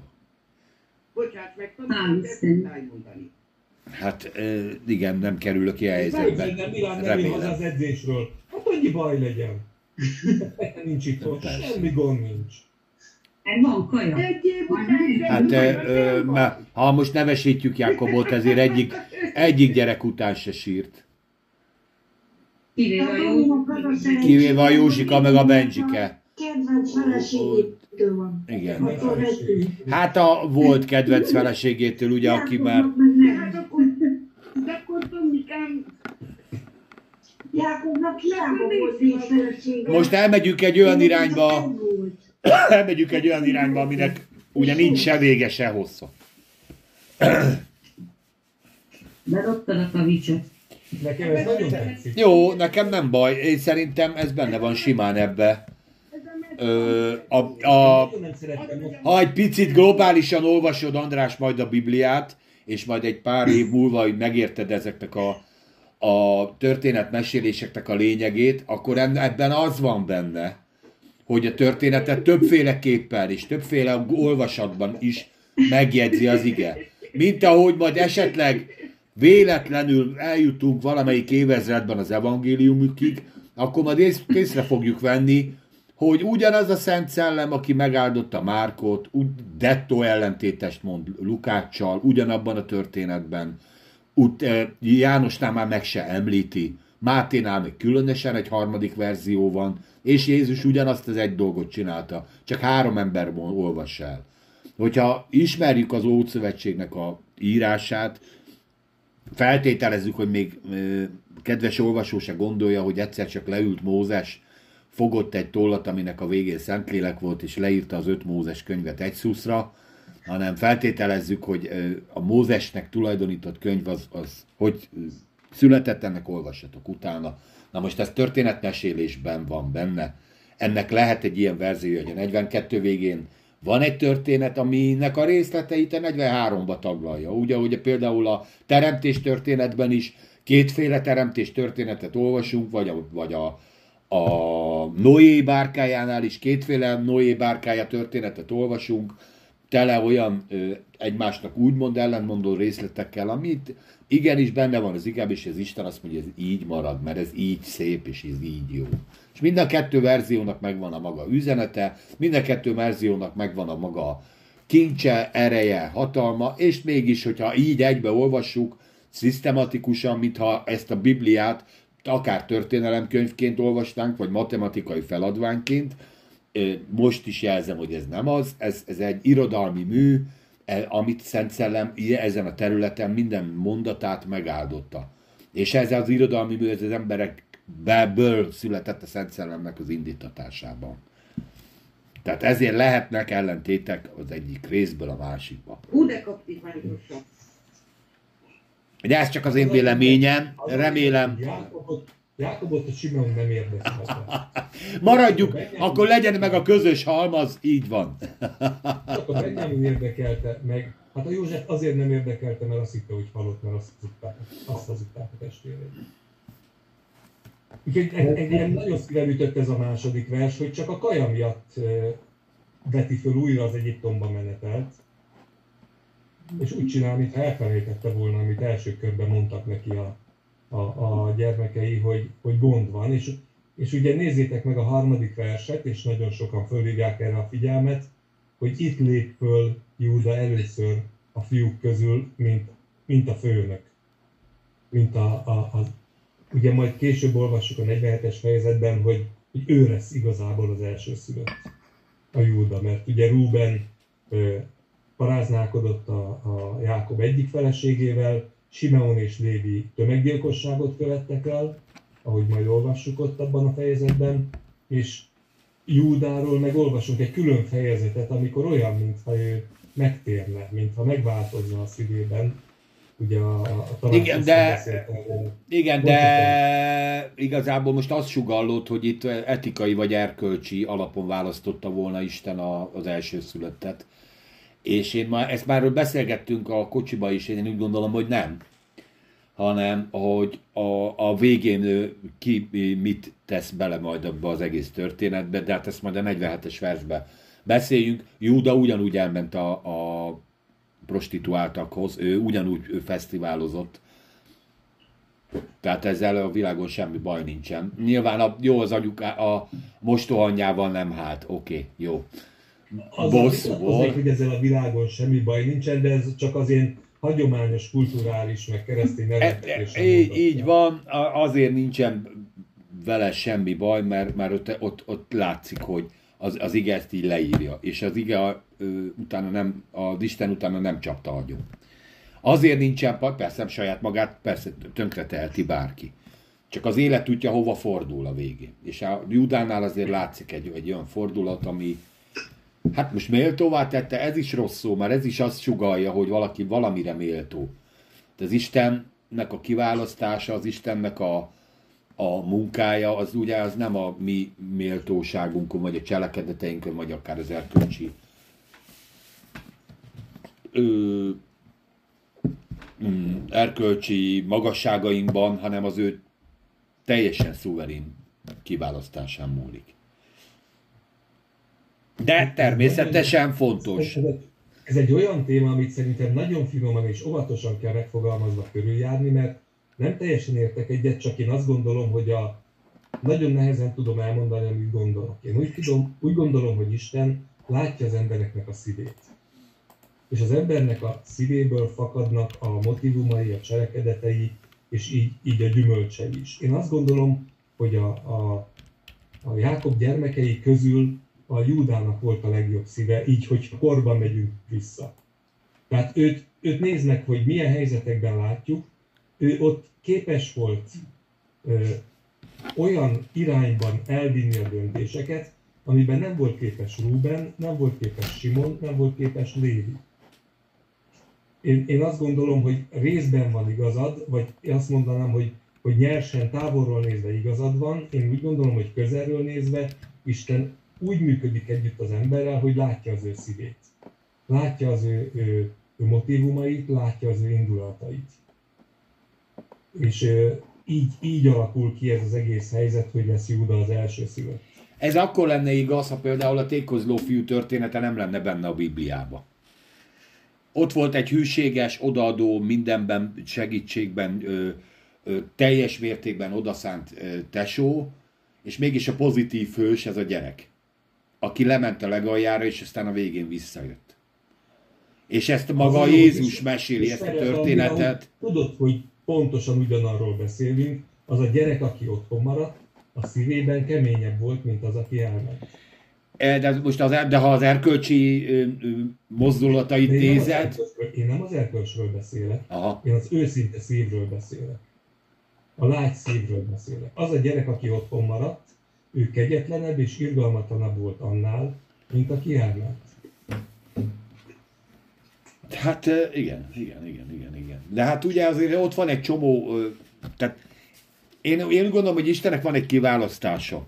Speaker 2: Bocsáss meg, Tomi, tudtál mondani.
Speaker 3: Hát igen, nem kerülök ilyen helyzetbe.
Speaker 1: Nem haza az
Speaker 3: Remélem.
Speaker 1: edzésről. Hát annyi baj legyen. [laughs] nincs itt ott, semmi gond nincs.
Speaker 5: Van kaja.
Speaker 3: Hát ö, ha most nevesítjük Jákobot, ezért egyik, egyik gyerek után se sírt.
Speaker 5: Kivéve a
Speaker 4: az a szerencséje,
Speaker 3: Kivéve a Józsika meg a Benjike.
Speaker 4: Kedvenc feleségétől van.
Speaker 3: Igen. Hát a volt kedvenc feleségétől, ugye, aki már...
Speaker 4: Jákobnak hiába volt.
Speaker 3: Most elmegyünk egy olyan irányba, [coughs] elmegyünk egy olyan irányba, aminek ugye nincs se vége, se hossza. [coughs]
Speaker 5: Berottad a kavicsot.
Speaker 1: Nekem ez nagyon tetszik.
Speaker 3: Jó, nekem nem baj, én szerintem ez benne van simán ebbe. Ö, a, a, ha egy picit globálisan olvasod, András, majd a Bibliát, és majd egy pár év múlva, hogy megérted ezeknek a, a történetmeséléseknek a lényegét, akkor en- ebben az van benne, hogy a történetet többféleképpen és többféle olvasatban is megjegyzi az ige. Mint ahogy majd esetleg véletlenül eljutunk valamelyik évezredben az evangéliumukig, akkor majd ész, észre fogjuk venni, hogy ugyanaz a Szent Szellem, aki megáldotta Márkot, dettó ellentétest mond Lukáccsal, ugyanabban a történetben, eh, Jánosnál már meg se említi, Máténál még különösen egy harmadik verzió van, és Jézus ugyanazt az egy dolgot csinálta, csak három ember ol- olvassa el. Hogyha ismerjük az Ószövetségnek a írását, feltételezzük, hogy még kedves olvasó se gondolja, hogy egyszer csak leült Mózes, fogott egy tollat, aminek a végén Szentlélek volt, és leírta az öt Mózes könyvet egy szuszra, hanem feltételezzük, hogy a Mózesnek tulajdonított könyv az, az hogy született, ennek olvassatok utána. Na most ez történetmesélésben van benne. Ennek lehet egy ilyen verzió, hogy a 42 végén van egy történet, aminek a részleteit a 43-ba taglalja. Úgy, ahogy például a teremtés történetben is kétféle teremtés történetet olvasunk, vagy a, vagy a, a Noé bárkájánál is kétféle Noé bárkája történetet olvasunk, tele olyan ö, egymásnak úgymond ellentmondó részletekkel, amit igenis benne van az igában, és az Isten azt mondja, hogy ez így marad, mert ez így szép, és ez így jó. És mind a kettő verziónak megvan a maga üzenete, mind a kettő verziónak megvan a maga kincse, ereje, hatalma, és mégis, hogyha így egybe olvassuk, szisztematikusan, mintha ezt a Bibliát akár történelemkönyvként olvastánk, vagy matematikai feladványként, most is jelzem, hogy ez nem az, ez, ez egy irodalmi mű, e, amit Szent Szellem ezen a területen minden mondatát megáldotta. És ez az irodalmi mű, ez az emberekből született a Szent Szellemnek az indítatásában. Tehát ezért lehetnek ellentétek az egyik részből a másikba.
Speaker 2: Hú, de kaptiványosan.
Speaker 3: De ez csak az én véleményem, remélem.
Speaker 1: Jákobot, a Simon nem érdekelte.
Speaker 3: Maradjuk, akkor legyen meg a közös halmaz, így van.
Speaker 1: Csak a Benjamin érdekelte meg. Hát a József azért nem érdekelte, mert azt hitte, hogy halott, mert azt hazudták, azt hazudták a testvérét. Úgyhogy egy, egy ilyen nagyon szívem ütött ez a második vers, hogy csak a kaja miatt veti föl újra az Egyiptomba menetelt, és úgy csinál, mintha elfelejtette volna, amit első körben mondtak neki a, a, a gyermekei, hogy, hogy gond van, és, és ugye nézzétek meg a harmadik verset, és nagyon sokan fölhívják erre a figyelmet, hogy itt lép föl Júda először a fiúk közül, mint, mint a főnök. Mint a, a, a, ugye majd később olvassuk a 47-es fejezetben, hogy, hogy ő lesz igazából az első szülött, a Júda, mert ugye Rúben ö, paráználkodott a, a Jákob egyik feleségével, Simeon és Lévi tömeggyilkosságot követtek el, ahogy majd olvassuk ott abban a fejezetben, és Júdáról meg olvasunk egy külön fejezetet, amikor olyan, mintha ő megtérne, mintha megváltozna a szívében. Ugye a, a
Speaker 3: Igen, de-. Igen, de igazából most azt sugallott, hogy itt etikai vagy erkölcsi alapon választotta volna Isten a, az első születtet. És én már, ezt már beszélgettünk a kocsiba is, én úgy gondolom, hogy nem. Hanem, hogy a, a végén ő ki mit tesz bele majd abba az egész történetbe, de hát ezt majd a 47-es versbe beszéljünk. Júda ugyanúgy elment a, a prostituáltakhoz, ő ugyanúgy ő fesztiválozott, tehát ezzel a világon semmi baj nincsen. Nyilván a, jó az anyuká, a mostohanyjával nem hát, oké, okay, jó.
Speaker 1: Az
Speaker 3: Bosszú
Speaker 1: azért,
Speaker 3: volt.
Speaker 1: hogy ezzel a világon semmi baj nincsen, de ez csak az én hagyományos, kulturális, meg keresztény
Speaker 3: E,
Speaker 1: nevetésen
Speaker 3: így, így van, azért nincsen vele semmi baj, mert, mert ott, ott, ott látszik, hogy az, az ige ezt így leírja, és az ige ö, utána nem, az Isten utána nem csapta agyon. Azért nincsen, persze nem saját magát, persze tönkre teheti bárki. Csak az élet tudja, hova fordul a végén. És a Judánál azért látszik egy, egy olyan fordulat, ami hát most méltóvá tette, ez is rossz szó, mert ez is azt sugalja, hogy valaki valamire méltó. De az Istennek a kiválasztása, az Istennek a, a munkája, az ugye az nem a mi méltóságunkon, vagy a cselekedeteinkön, vagy akár az erkölcsi ö, mm, erkölcsi magasságainkban, hanem az ő teljesen szuverén kiválasztásán múlik. De természetesen fontos.
Speaker 1: Ez egy, olyan téma, amit szerintem nagyon finoman és óvatosan kell megfogalmazva körüljárni, mert nem teljesen értek egyet, csak én azt gondolom, hogy a nagyon nehezen tudom elmondani, amit gondolok. Én úgy, tudom, úgy gondolom, hogy Isten látja az embereknek a szívét. És az embernek a szívéből fakadnak a motivumai, a cselekedetei, és így, így a gyümölcsei is. Én azt gondolom, hogy a, a, a Jákob gyermekei közül a Júdának volt a legjobb szíve, így, hogy korban megyünk vissza. Tehát őt, őt néznek, hogy milyen helyzetekben látjuk, ő ott képes volt ö, olyan irányban elvinni a döntéseket, amiben nem volt képes Ruben, nem volt képes Simon, nem volt képes Lévi. Én, én azt gondolom, hogy részben van igazad, vagy én azt mondanám, hogy, hogy nyersen távolról nézve igazad van. Én úgy gondolom, hogy közelről nézve Isten úgy működik együtt az emberrel, hogy látja az ő szívét. Látja az ő, ő, ő motivumait, látja az ő indulatait. És így, így alakul ki ez az egész helyzet, hogy lesz Júda az első szülött.
Speaker 3: Ez akkor lenne igaz, ha például a tékozló fiú története nem lenne benne a Bibliába. Ott volt egy hűséges, odaadó, mindenben, segítségben, ö, ö, teljes mértékben odaszánt ö, tesó, és mégis a pozitív hős ez a gyerek, aki lement a legaljára, és aztán a végén visszajött. És ezt maga
Speaker 1: Az
Speaker 3: Jézus
Speaker 1: is-
Speaker 3: meséli, ezt a történetet.
Speaker 1: ahogy Tudod, hogy pontosan ugyanarról beszélünk, az a gyerek, aki otthon maradt, a szívében keményebb volt, mint az, aki elment.
Speaker 3: E, De, most az, de ha az erkölcsi mozdulatait
Speaker 1: én nem, az
Speaker 3: nézed,
Speaker 1: erkölcsről, én nem az erkölcsről beszélek,
Speaker 3: aha,
Speaker 1: én az őszinte szívről beszélek. A lágy szívről beszélek. Az a gyerek, aki otthon maradt, ő kegyetlenebb és irgalmatlanabb volt annál, mint aki elment.
Speaker 3: Hát igen, igen, igen, igen, igen. De hát ugye azért ott van egy csomó, tehát én, én gondolom, hogy Istennek van egy kiválasztása.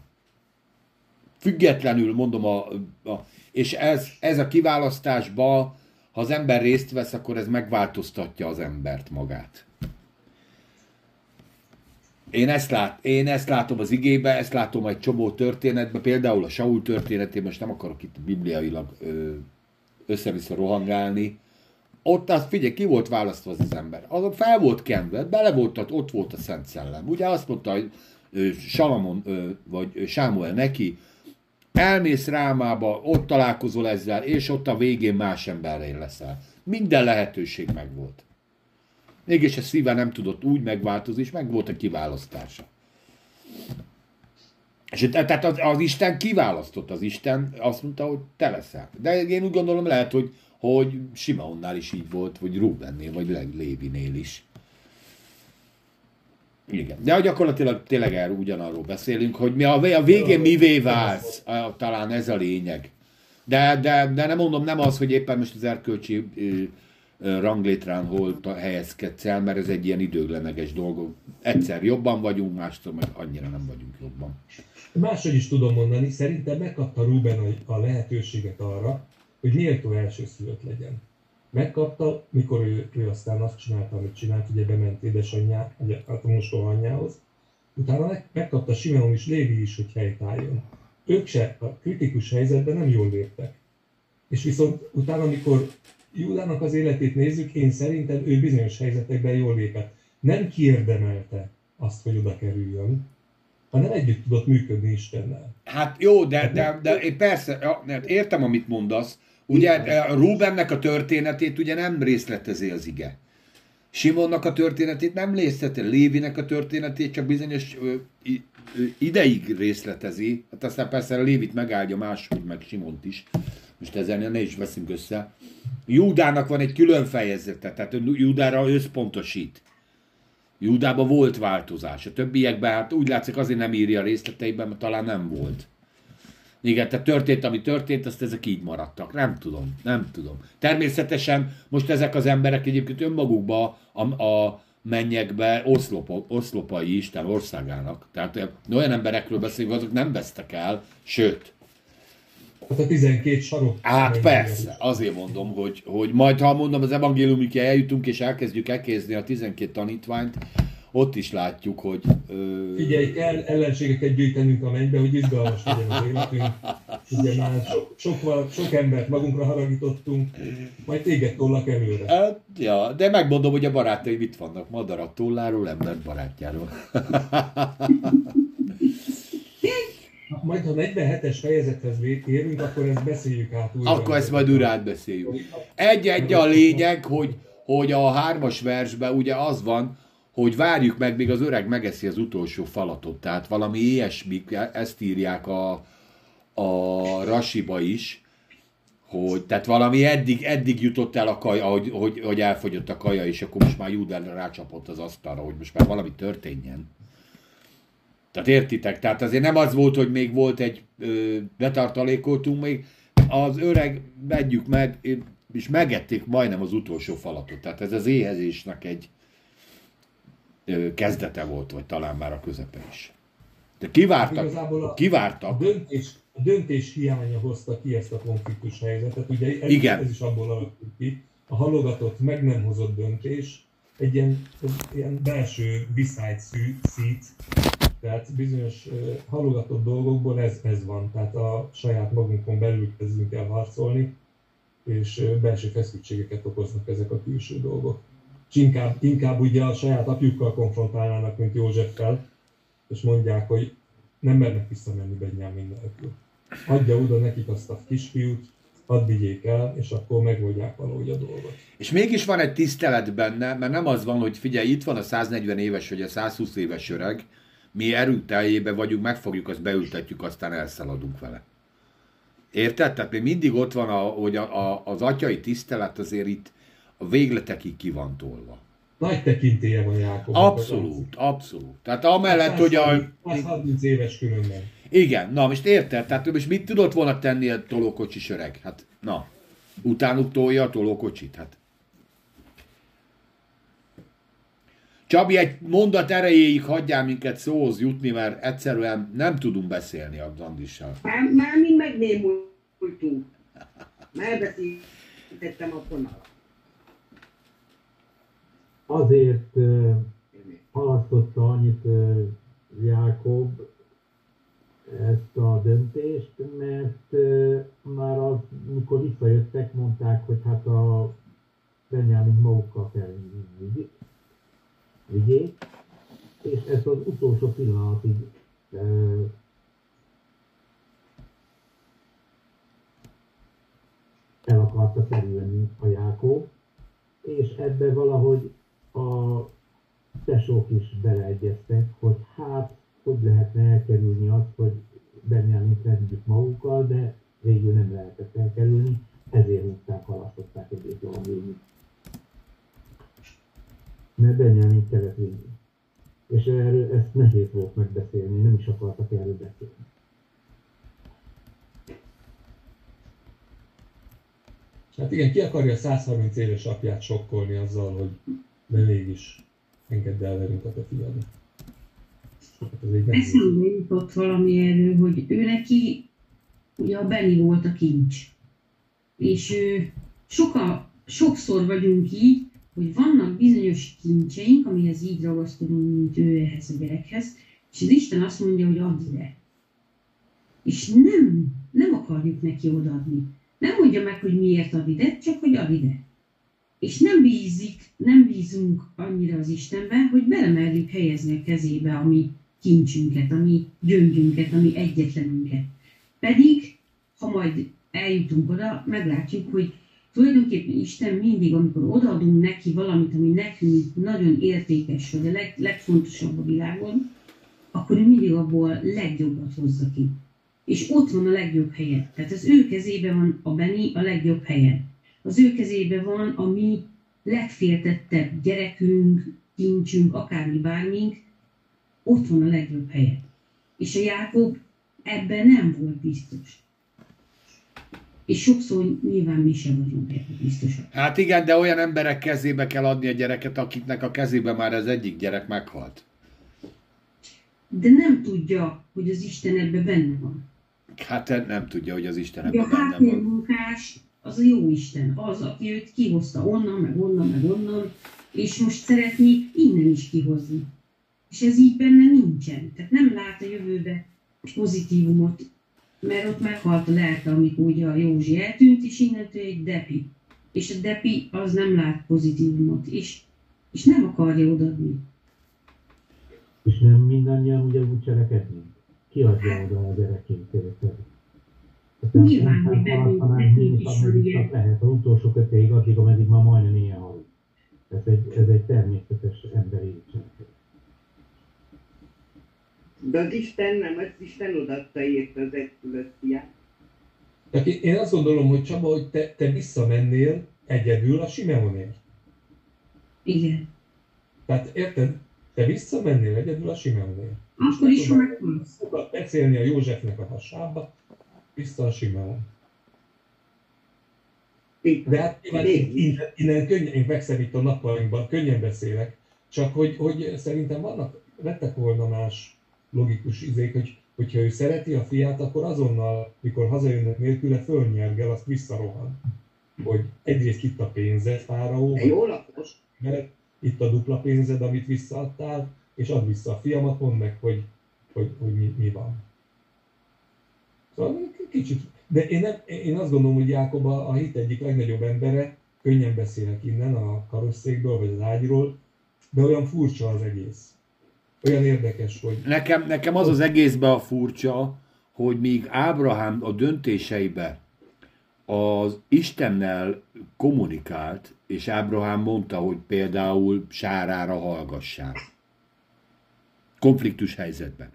Speaker 3: Függetlenül mondom a, a és ez, ez a kiválasztásba, ha az ember részt vesz, akkor ez megváltoztatja az embert magát. Én ezt, lát, én ezt látom az igébe, ezt látom egy csomó történetben, például a Saul történetében, most nem akarok itt bibliailag össze-vissza rohangálni, ott az, figyelj, ki volt választva az, az ember? Az fel volt kenve, bele volt, ott volt a Szent Szellem. Ugye azt mondta, hogy Salamon, vagy Sámuel neki, elmész Rámába, ott találkozol ezzel, és ott a végén más emberré leszel. Minden lehetőség megvolt. Mégis a szíve nem tudott úgy megváltozni, és meg volt a kiválasztása. És te- tehát az, az Isten kiválasztott, az Isten azt mondta, hogy te leszel. De én úgy gondolom lehet, hogy, hogy Simeonnál is így volt, vagy Rubennél, vagy Lévinél is. Igen. De gyakorlatilag tényleg erről ugyanarról beszélünk, hogy mi a, a végén mivé válsz, talán ez a lényeg. De, de, de nem mondom, nem az, hogy éppen most az erkölcsi ranglétrán hol helyezkedsz el, mert ez egy ilyen időgleneges dolog. Egyszer jobban vagyunk, mástól meg annyira nem vagyunk jobban.
Speaker 1: Máshogy is tudom mondani, szerintem megkapta Ruben a, lehetőséget arra, hogy méltó elsőszülött legyen. Megkapta, mikor ő, ő aztán azt csinálta, amit csinált, ugye bement édesanyjá, a mostoha anyjához, utána meg, megkapta Simeon is, Lévi is, hogy helytálljon. Ők se a kritikus helyzetben nem jól léptek. És viszont utána, amikor Júdának az életét nézzük, én szerintem ő bizonyos helyzetekben jól lépett. Nem kiérdemelte azt, hogy oda kerüljön, hanem együtt tudott működni Istennel.
Speaker 3: Hát jó, de, de, de én persze, ja, hát értem, amit mondasz. Ugye a Rubennek a történetét ugye nem részletezi az ige. Simonnak a történetét nem részletezi, Lévinek a történetét csak bizonyos ö, ideig részletezi. Hát aztán persze a Lévit megáldja máshogy, meg Simont is. Most ezzel ne is veszünk össze. Júdának van egy külön fejezete, tehát Júdára összpontosít. Júdában volt változás. A többiekben hát úgy látszik azért nem írja a részleteiben, mert talán nem volt. Igen, tehát történt, ami történt, azt ezek így maradtak. Nem tudom, nem tudom. Természetesen most ezek az emberek egyébként önmagukban a, a mennyekbe oszlopa, oszlopai Isten országának. Tehát olyan emberekről beszélünk, azok nem vesztek el, sőt,
Speaker 1: Hát a 12 sarok.
Speaker 3: Hát persze, azért mondom, hogy, hogy majd ha mondom az evangéliumig eljutunk és elkezdjük elkézni a 12 tanítványt, ott is látjuk, hogy...
Speaker 1: Ö... Figyelj, kell ellenségeket gyűjtenünk a mennybe, hogy izgalmas legyen az életünk. Ugye már sok, sok, sok embert magunkra haragítottunk, majd téged tollak előre.
Speaker 3: Hát, ja, de megmondom, hogy a barátaim itt vannak. Madarat tolláról, ember barátjáról. [laughs]
Speaker 1: majd ha 47-es fejezethez érünk, akkor ezt beszéljük át újra.
Speaker 3: Akkor ezt majd újra átbeszéljük. Egy-egy a lényeg, hogy, hogy a hármas versben ugye az van, hogy várjuk meg, még az öreg megeszi az utolsó falatot. Tehát valami ilyesmi, ezt írják a, a rasiba is, hogy tehát valami eddig, eddig jutott el a kaja, hogy, hogy, hogy elfogyott a kaja, és akkor most már Júderre rácsapott az asztalra, hogy most már valami történjen. Tehát értitek? Tehát azért nem az volt, hogy még volt egy ö, betartalékoltunk még, az öreg vegyük meg, és megették majdnem az utolsó falatot. Tehát ez az éhezésnek egy ö, kezdete volt, vagy talán már a közepe is. De kivártak, a, kivártak.
Speaker 1: A döntés, a döntés hiánya hozta ki ezt a konfliktus helyzetet. Ugye ez, Igen. ez is abból alakult ki. A halogatott, meg nem hozott döntés, egy ilyen, ilyen belső beside seat, tehát bizonyos halogatott dolgokból ez, ez van, tehát a saját magunkon belül kezdünk el harcolni, és belső feszültségeket okoznak ezek a külső dolgok. És inkább, inkább ugye a saját apjukkal konfrontálnának, mint Józseffel, és mondják, hogy nem mernek visszamenni Benyámin nélkül. Adja oda nekik azt a kisfiút, hadd vigyék el, és akkor megoldják valahogy a dolgot.
Speaker 3: És mégis van egy tisztelet benne, mert nem az van, hogy figyelj, itt van a 140 éves vagy a 120 éves öreg, mi erőteljében vagyunk, megfogjuk, azt beültetjük, aztán elszaladunk vele. Érted? Tehát még mindig ott van, a, hogy a, a, az atyai tisztelet azért itt a végletekig ki van tolva.
Speaker 1: Nagy tekintélye van Jákob.
Speaker 3: Abszolút, abszolút. Tehát amellett, hogy a...
Speaker 1: 30 éves különben.
Speaker 3: Igen, na most érted? Tehát most mit tudott volna tenni a tolókocsis öreg? Hát, na, utánuk tolja a tolókocsit, hát. Csabi, egy mondat erejéig hagyjál minket szóhoz jutni, mert egyszerűen nem tudunk beszélni a Andissal.
Speaker 2: Már, már mi megnémultunk. Már beszéltettem a fonalat.
Speaker 6: Azért uh, halasztotta annyit uh, Jákob ezt a döntést, mert uh, már az, mikor visszajöttek, mondták, hogy hát a Benyámin magukkal kell vigyék vigyék, és ezt az utolsó pillanatig e, el akarta kerülni a Jákó, és ebbe valahogy a tesók is beleegyeztek, hogy hát, hogy lehetne elkerülni azt, hogy Benjamin fedjük magukkal, de végül nem lehetett elkerülni, ezért húzták, halasztották egy évig mert Benjamin kellett vinni. És erről ezt nehéz volt megbeszélni, nem is akartak erről beszélni.
Speaker 1: Hát igen, ki akarja a 130 éves apját sokkolni azzal, hogy de mégis engedd el velünk a te fiad.
Speaker 5: Hát Eszembe jutott valami erről, hogy ő neki, ugye a Benni volt a kincs. És ő soka, sokszor vagyunk így, hogy vannak bizonyos kincseink, amihez így ragaszkodunk, mint ő ehhez a gyerekhez, és az Isten azt mondja, hogy add ide. És nem, nem akarjuk neki odaadni. Nem mondja meg, hogy miért ad ide, csak hogy ad ide. És nem bízik, nem bízunk annyira az Istenben, hogy belemerjük helyezni a kezébe a mi kincsünket, a mi gyöngyünket, a mi egyetlenünket. Pedig, ha majd eljutunk oda, meglátjuk, hogy tulajdonképpen Isten mindig, amikor odaadunk neki valamit, ami nekünk nagyon értékes, vagy a leg, legfontosabb a világon, akkor ő mindig abból legjobbat hozza ki. És ott van a legjobb helye. Tehát az ő kezében van a Beni a legjobb helyen. Az ő kezében van a mi legféltettebb gyerekünk, kincsünk, akármi bármink, ott van a legjobb helye. És a Jákob ebben nem volt biztos. És sokszor nyilván mi sem vagyunk ebben biztosak.
Speaker 3: Hát igen, de olyan emberek kezébe kell adni a gyereket, akiknek a kezébe már az egyik gyerek meghalt.
Speaker 5: De nem tudja, hogy az Isten ebben benne van.
Speaker 3: Hát nem tudja, hogy az Isten
Speaker 5: a
Speaker 3: ebben benne van.
Speaker 5: háttérmunkás az a jó Isten, az, aki őt kihozta onnan, meg onnan, meg onnan, és most szeretné innen is kihozni. És ez így benne nincsen. Tehát nem lát a jövőbe pozitívumot, mert ott meghalt a lelke, amikor ugye a Józsi eltűnt, és innentől egy depi. És a depi az nem lát pozitívumot, és, és nem akarja odaadni.
Speaker 6: És nem mindannyian ugyanúgy cselekednénk? Ki adja oda a gyerekét? Tehát
Speaker 5: Nyilván, hogy bennünk-
Speaker 6: is, csak lehet. Az utolsó kötéig addig, ameddig már majdnem ilyen halunk. Ez egy, ez egy természetes emberi cselekedet.
Speaker 2: De az Isten nem, az Isten odaadta érte az egyszülött fiát.
Speaker 1: Én- én azt gondolom, hogy Csaba, hogy te, te visszamennél egyedül a Simeonért.
Speaker 5: Igen.
Speaker 1: Tehát érted? Te visszamennél egyedül a Simeonért.
Speaker 5: Akkor is, meghalsz.
Speaker 1: Sokat beszélni a Józsefnek a hasába, vissza a Simeon. De hát nyilván innen, innen könnyen, én vexem itt a napainkban, könnyen beszélek, csak hogy, hogy szerintem vannak, lettek volna más logikus izék, hogy hogyha ő szereti a fiát, akkor azonnal, mikor hazajönnek nélküle, fölnyergel, azt visszarohan. Hogy egyrészt itt a pénzed, fáraó,
Speaker 2: jó lapos.
Speaker 1: mert itt a dupla pénzed, amit visszaadtál, és add vissza a fiamat, mondd meg, hogy, hogy, hogy mi, mi van. Szóval kicsit, de én, nem, én azt gondolom, hogy Jákob a, a hit egyik legnagyobb embere, könnyen beszélek innen a karosszékből, vagy az ágyról, de olyan furcsa az egész. Olyan érdekes, hogy
Speaker 3: Nekem, nekem az az egészben a furcsa, hogy míg Ábrahám a döntéseibe az Istennel kommunikált, és Ábrahám mondta, hogy például sárára hallgassál. Konfliktus helyzetben.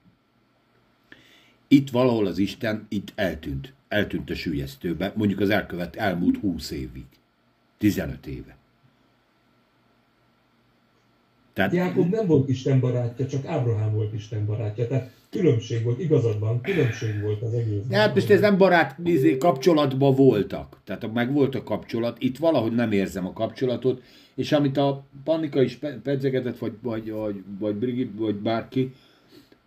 Speaker 3: Itt valahol az Isten itt eltűnt. Eltűnt a sülyeztőbe, mondjuk az elkövet elmúlt 20 évig. 15 éve. Tehát
Speaker 1: Jákob nem volt Isten barátja, csak Ábrahám volt Isten barátja. Tehát különbség volt, igazad van, különbség volt az egész.
Speaker 3: De hát most ez nem barát izé, kapcsolatban voltak. Tehát meg volt a kapcsolat, itt valahogy nem érzem a kapcsolatot, és amit a Pannika is pe- pedzegetett, vagy, vagy, vagy, vagy Brigitte, vagy bárki,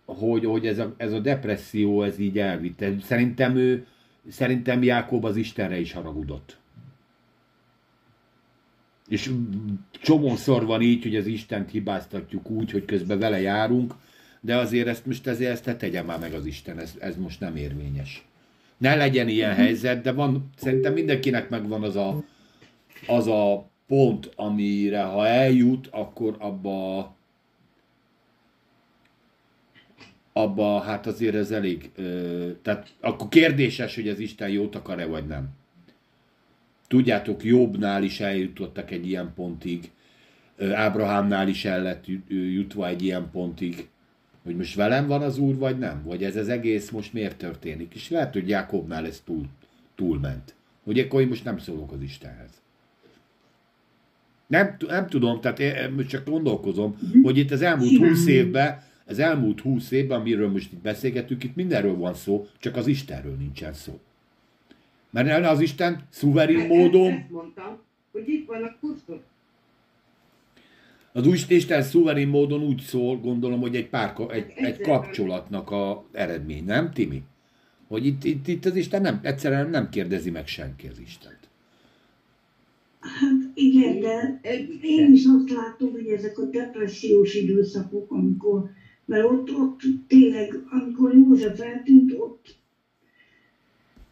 Speaker 3: hogy, hogy ez, a, ez a depresszió, ez így elvitte. Szerintem ő, szerintem Jákob az Istenre is haragudott. És csomószor van így, hogy az Istent hibáztatjuk úgy, hogy közben vele járunk, de azért ezt most ezért ezt ne tegye már meg az Isten, ez, ez most nem érvényes. Ne legyen ilyen helyzet, de van, szerintem mindenkinek megvan az a, az a pont, amire ha eljut, akkor abba abba hát azért ez elég, ö, tehát akkor kérdéses, hogy az Isten jót akar-e vagy nem. Tudjátok, Jobbnál is eljutottak egy ilyen pontig, Ábrahámnál is el lett jut- jutva egy ilyen pontig, hogy most velem van az Úr, vagy nem? Vagy ez az egész most miért történik? És lehet, hogy Jákobnál ez túl, túlment. Hogy akkor én most nem szólok az Istenhez. Nem, nem tudom, tehát én most csak gondolkozom, hogy itt az elmúlt. 20 évben, az elmúlt 20 évben, amiről most itt beszélgetünk, itt mindenről van szó, csak az Istenről nincsen szó. Mert az Isten szuverén
Speaker 2: Hát
Speaker 3: módon
Speaker 2: Ezt mondtam, hogy itt van a kurszor.
Speaker 3: Az új Isten szuverén módon úgy szól, gondolom, hogy egy, pár, egy, egy kapcsolatnak a eredmény, nem, Timi? Hogy itt, itt, itt az Isten nem, egyszerűen nem kérdezi meg senki az Istent.
Speaker 4: Hát igen, de én is azt látom, hogy ezek a depressziós időszakok, amikor, mert ott, ott tényleg, amikor József eltűnt, ott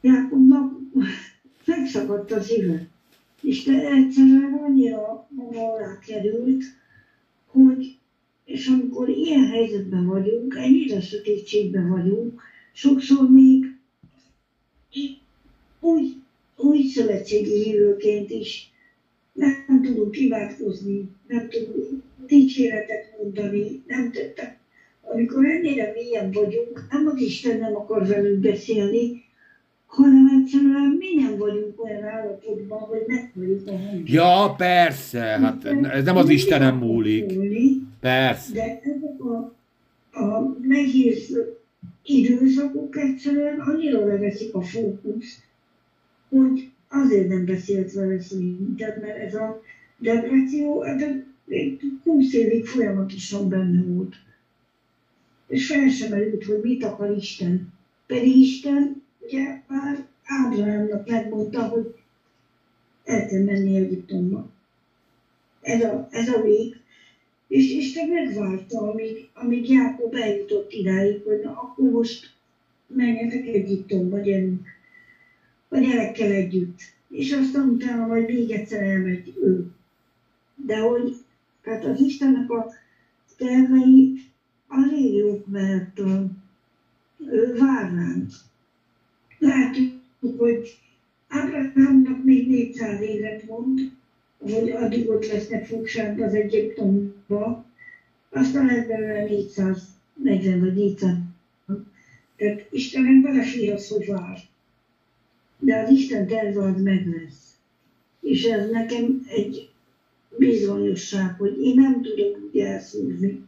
Speaker 4: Jákobnak [laughs] megszakadt a szíve. És de egyszerűen annyira maga alá került, hogy és amikor ilyen helyzetben vagyunk, ennyire sötétségben vagyunk, sokszor még úgy, úgy szövetségi hívőként is nem tudunk imádkozni, nem tudunk dicséretet mondani, nem tettek. Amikor ennyire mélyen vagyunk, nem az Isten nem akar velünk beszélni, hanem egyszerűen mi nem vagyunk olyan állapotban, hogy meghaljuk a hangját.
Speaker 3: Ja, persze, hát ez nem az Istenem múlik. Persze.
Speaker 4: De ezek a, a nehéz időszakok egyszerűen annyira leveszik a fókuszt, hogy azért nem beszélt vele szintet, mert ez a depresszió, ez egy 20 évig folyamatosan benne volt. És fel sem merült, hogy mit akar Isten. Pedig Isten ugye már Ábrahámnak megmondta, hogy el kell menni Egyiptomba. Ez a, ez a vég. És Isten megvárta, amíg, amíg Jákob eljutott idáig, hogy na, akkor most menjetek Egyiptomba, gyerünk. A gyerekkel együtt. És aztán utána majd még egyszer elmegy ő. De hogy tehát az Istennek a tervei jók, mert uh, ő vár ránk. Látjuk, hogy Ábrahámnak még 400 évet mond, hogy addig ott lesznek fogságba az Egyiptomba, aztán lesz belőle 440 vagy 400. Tehát Istenek belefér az, hogy vár. De az Isten terve az meg lesz. És ez nekem egy bizonyosság, hogy én nem tudok úgy elszúrni,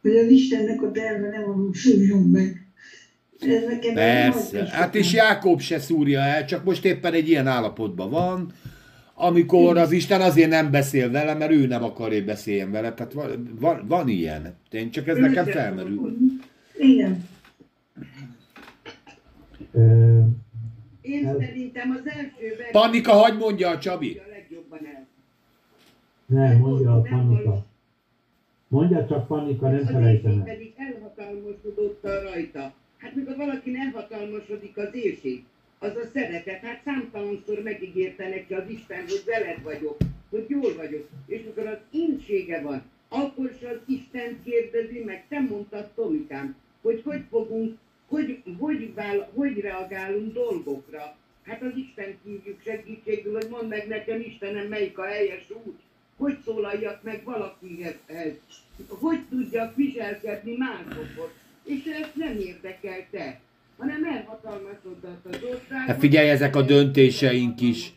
Speaker 4: hogy az Istennek a terve nem valósuljon meg.
Speaker 3: Persze, hát és Jákob se szúrja el, csak most éppen egy ilyen állapotban van, amikor az Isten azért nem beszél vele, mert ő nem akar, hogy beszéljen vele. Tehát van, van, van ilyen. Én csak ez nekem felmerül.
Speaker 4: Igen.
Speaker 2: Én szerintem az első
Speaker 3: Panika, hagyd mondja a Csabi.
Speaker 2: a legjobban el.
Speaker 6: Nem, mondja a panika. Mondja csak panika, nem
Speaker 2: Az
Speaker 6: felejtem el.
Speaker 2: pedig elhatalmasodott rajta. Hát mikor valaki elhatalmasodik az éjség, az a szeretet. Hát számtalanszor megígérte neki az Isten, hogy veled vagyok, hogy jól vagyok. És mikor az insége van, akkor se az Isten kérdezi meg, te mondtad Tomikám, hogy hogy fogunk, hogy, hogy, vál, hogy reagálunk dolgokra. Hát az Isten hívjuk segítségül, hogy mondd meg nekem Istenem, melyik a helyes út, hogy szólaljak meg valakihez, hogy tudjak viselkedni másokhoz. És ezt nem érdekelte, hanem elhatalmasodott az ország.
Speaker 3: Hát figyelj, ezek a döntéseink is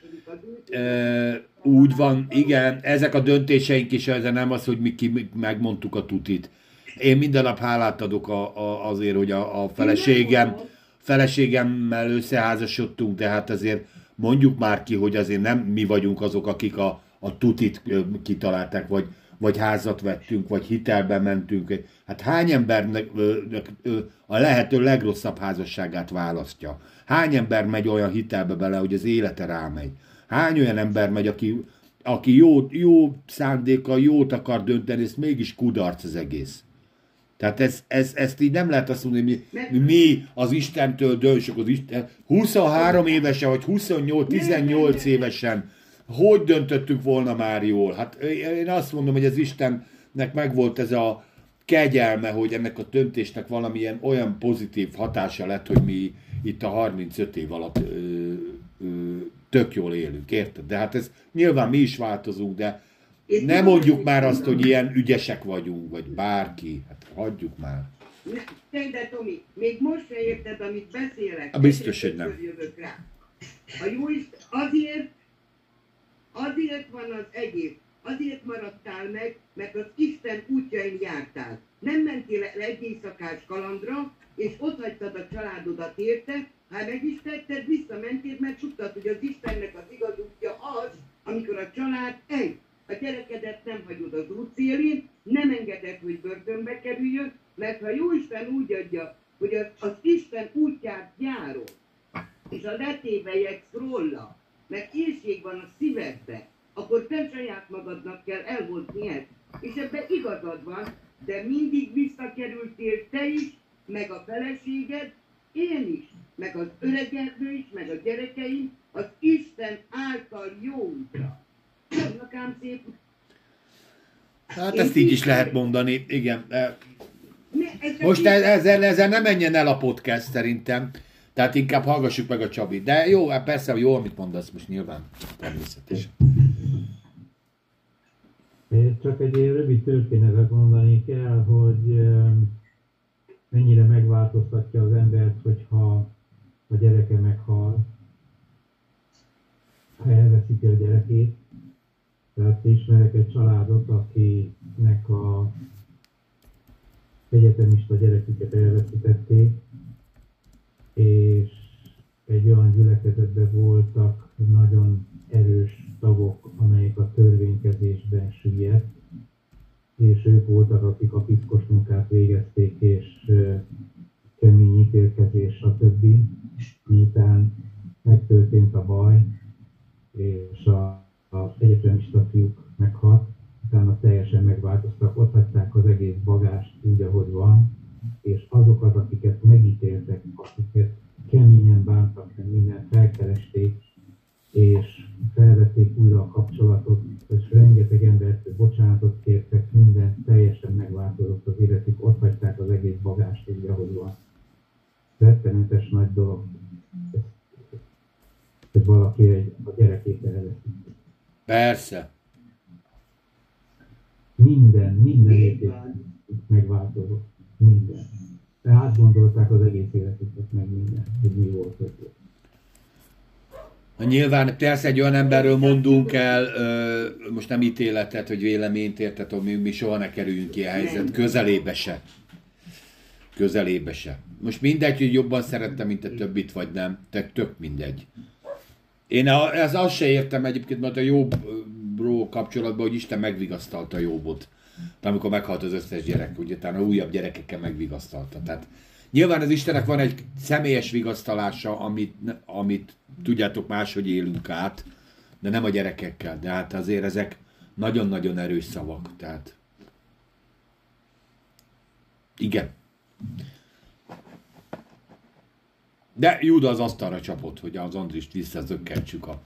Speaker 3: ö, úgy van, igen, ezek a döntéseink is, ez nem az, hogy mi ki megmondtuk a tutit. Én minden nap hálát adok a, a, azért, hogy a, a feleségem, feleségemmel összeházasodtunk, de hát azért mondjuk már ki, hogy azért nem mi vagyunk azok, akik a, a tutit kitalálták, vagy, vagy házat vettünk, vagy hitelbe mentünk. Hát hány embernek a lehető legrosszabb házasságát választja? Hány ember megy olyan hitelbe bele, hogy az élete rámegy? Hány olyan ember megy, aki, aki jó, jó szándéka, jót akar dönteni, és mégis kudarc az egész? Tehát ez, ez, ezt így nem lehet azt mondani, mi, mi az Istentől döntsük, az Isten 23 évesen, vagy 28-18 évesen, hogy döntöttünk volna már jól? Hát én azt mondom, hogy az Istennek megvolt ez a kegyelme, hogy ennek a döntésnek valamilyen olyan pozitív hatása lett, hogy mi itt a 35 év alatt ö, ö, tök jól élünk, érted? De hát ez nyilván mi is változunk, de ne
Speaker 2: nem
Speaker 3: mondjuk már azt, hogy ilyen ügyesek vagyunk, vagy bárki. Hát hagyjuk már.
Speaker 2: Ne, de Tomi, még most se érted, amit beszélek.
Speaker 3: A biztos, hogy nem.
Speaker 2: Jövök rá. A jó azért, azért van az egész. Azért maradtál meg, mert az Isten útjain jártál. Nem mentél el egy éjszakás kalandra, és ott hagytad a családodat érte, ha meg is tetted, visszamentél, mert tudtad, hogy az Istennek az igaz útja az, amikor a család egy, a gyerekedet nem hagyod az út szélén, nem engeded, hogy börtönbe kerüljön, mert ha jó Isten úgy adja, hogy az, az Isten útját járod, és a letévelyeksz róla, mert éjség van a szívedbe, akkor te saját magadnak kell elhozni ezt. És ebben igazad van, de mindig visszakerültél te is, meg a feleséged, én is, meg az öregedő is, meg a gyerekeim, az Isten által jó útra. Ám szép
Speaker 3: Hát ezt így is lehet mondani, igen. Most ezzel, ezzel nem menjen el a podcast szerintem. Tehát inkább hallgassuk meg a Csabit. De jó, hát persze jó, amit mondasz most nyilván. Természetes.
Speaker 6: Én csak egy rövid történetet mondanék el, hogy mennyire megváltoztatja az embert, hogyha a gyereke meghal. elveszíti a gyerekét. Tehát ismerek egy családot, akinek a egyetemista gyereküket elveszítették, és egy olyan gyülekezetben voltak nagyon erős tagok, amelyek a törvénykezésben süllyedt, és ők voltak, akik a piszkos munkát végezték, és kemény ítélkezés, stb. Miután megtörtént a baj, és a, az egyetemista fiúk meghalt, utána teljesen megváltoztak, ott hagyták az egész bagást úgy, ahogy van, és azokat, akiket megítéltek, akiket keményen bántak, meg minden felkeresték, és felvették újra a kapcsolatot, és rengeteg embert bocsánatot kértek, minden teljesen megváltozott az életük, ott hagyták az egész bagást úgy, ahogy van. Rettenetes nagy dolog, hogy valaki egy, a gyerekét elveszíti.
Speaker 3: Persze.
Speaker 6: Minden, minden
Speaker 2: Így
Speaker 6: érték megváltozott. Minden. De átgondolták az egész életüket, meg minden, hogy mi volt ott.
Speaker 3: Nyilván persze egy olyan emberről mondunk el, ö, most nem ítéletet, hogy véleményt érted, hogy mi, mi soha ne kerüljünk ki a helyzet, közelébe se. Közelébe se. Most mindegy, hogy jobban szerettem, mint a többit, vagy nem. Te tök mindegy. Én a, ez azt se értem egyébként, mert a jobbról kapcsolatban, hogy Isten megvigasztalta jobbot. Amikor meghalt az összes gyerek, ugye utána újabb gyerekekkel megvigasztalta. Tehát nyilván az Istennek van egy személyes vigasztalása, amit, amit tudjátok máshogy élünk át, de nem a gyerekekkel. De hát azért ezek nagyon-nagyon erős szavak. Tehát igen. De Júda az asztalra csapott, hogy az Andrist visszazökkentsük a...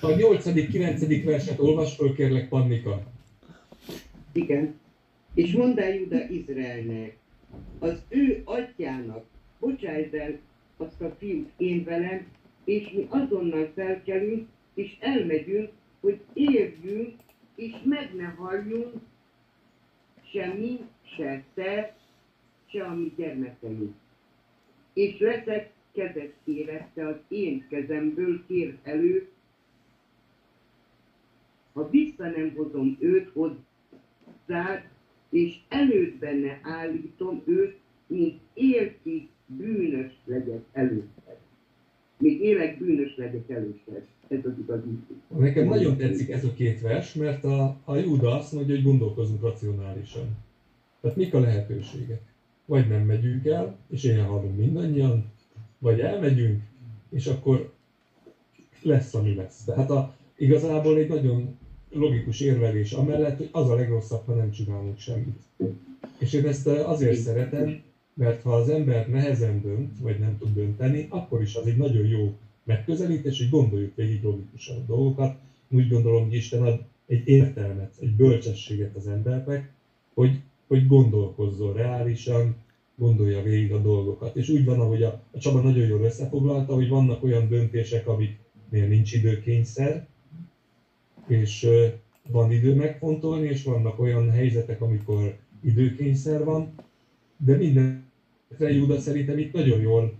Speaker 1: A 8.-9. verset olvas föl, kérlek, Pannika.
Speaker 2: Igen. És mondd el Juda Izraelnek, az ő atyának, bocsájt el azt a fiút én velem, és mi azonnal felkelünk, és elmegyünk, hogy érjünk, és meg ne halljunk, se se te, se a mi gyermekeink. És leszek kezet érette az én kezemből kér elő, ha vissza nem hozom őt hozzád, és elődben ne állítom őt, mint élkig bűnös legyek előtted. Még élek bűnös legyek előtted. Ez az igazi.
Speaker 1: Nekem nagyon tetszik ez a két vers, mert a, a Júda azt mondja, hogy gondolkozunk racionálisan. Tehát mik a lehetőségek? Vagy nem megyünk el, és ilyen halunk mindannyian, vagy elmegyünk, és akkor lesz, ami lesz. Tehát a, igazából egy nagyon logikus érvelés amellett, hogy az a legrosszabb, ha nem csinálunk semmit. És én ezt azért szeretem, mert ha az ember nehezen dönt, vagy nem tud dönteni, akkor is az egy nagyon jó megközelítés, hogy gondoljuk végig logikusan a dolgokat. Úgy gondolom, hogy Isten ad egy értelmet, egy bölcsességet az embernek, hogy, hogy gondolkozzon reálisan, gondolja végig a dolgokat. És úgy van, ahogy a, a Csaba nagyon jól összefoglalta, hogy vannak olyan döntések, amiknél nincs időkényszer, és van idő megfontolni, és vannak olyan helyzetek, amikor időkényszer van, de mindenre Júda szerintem itt nagyon jól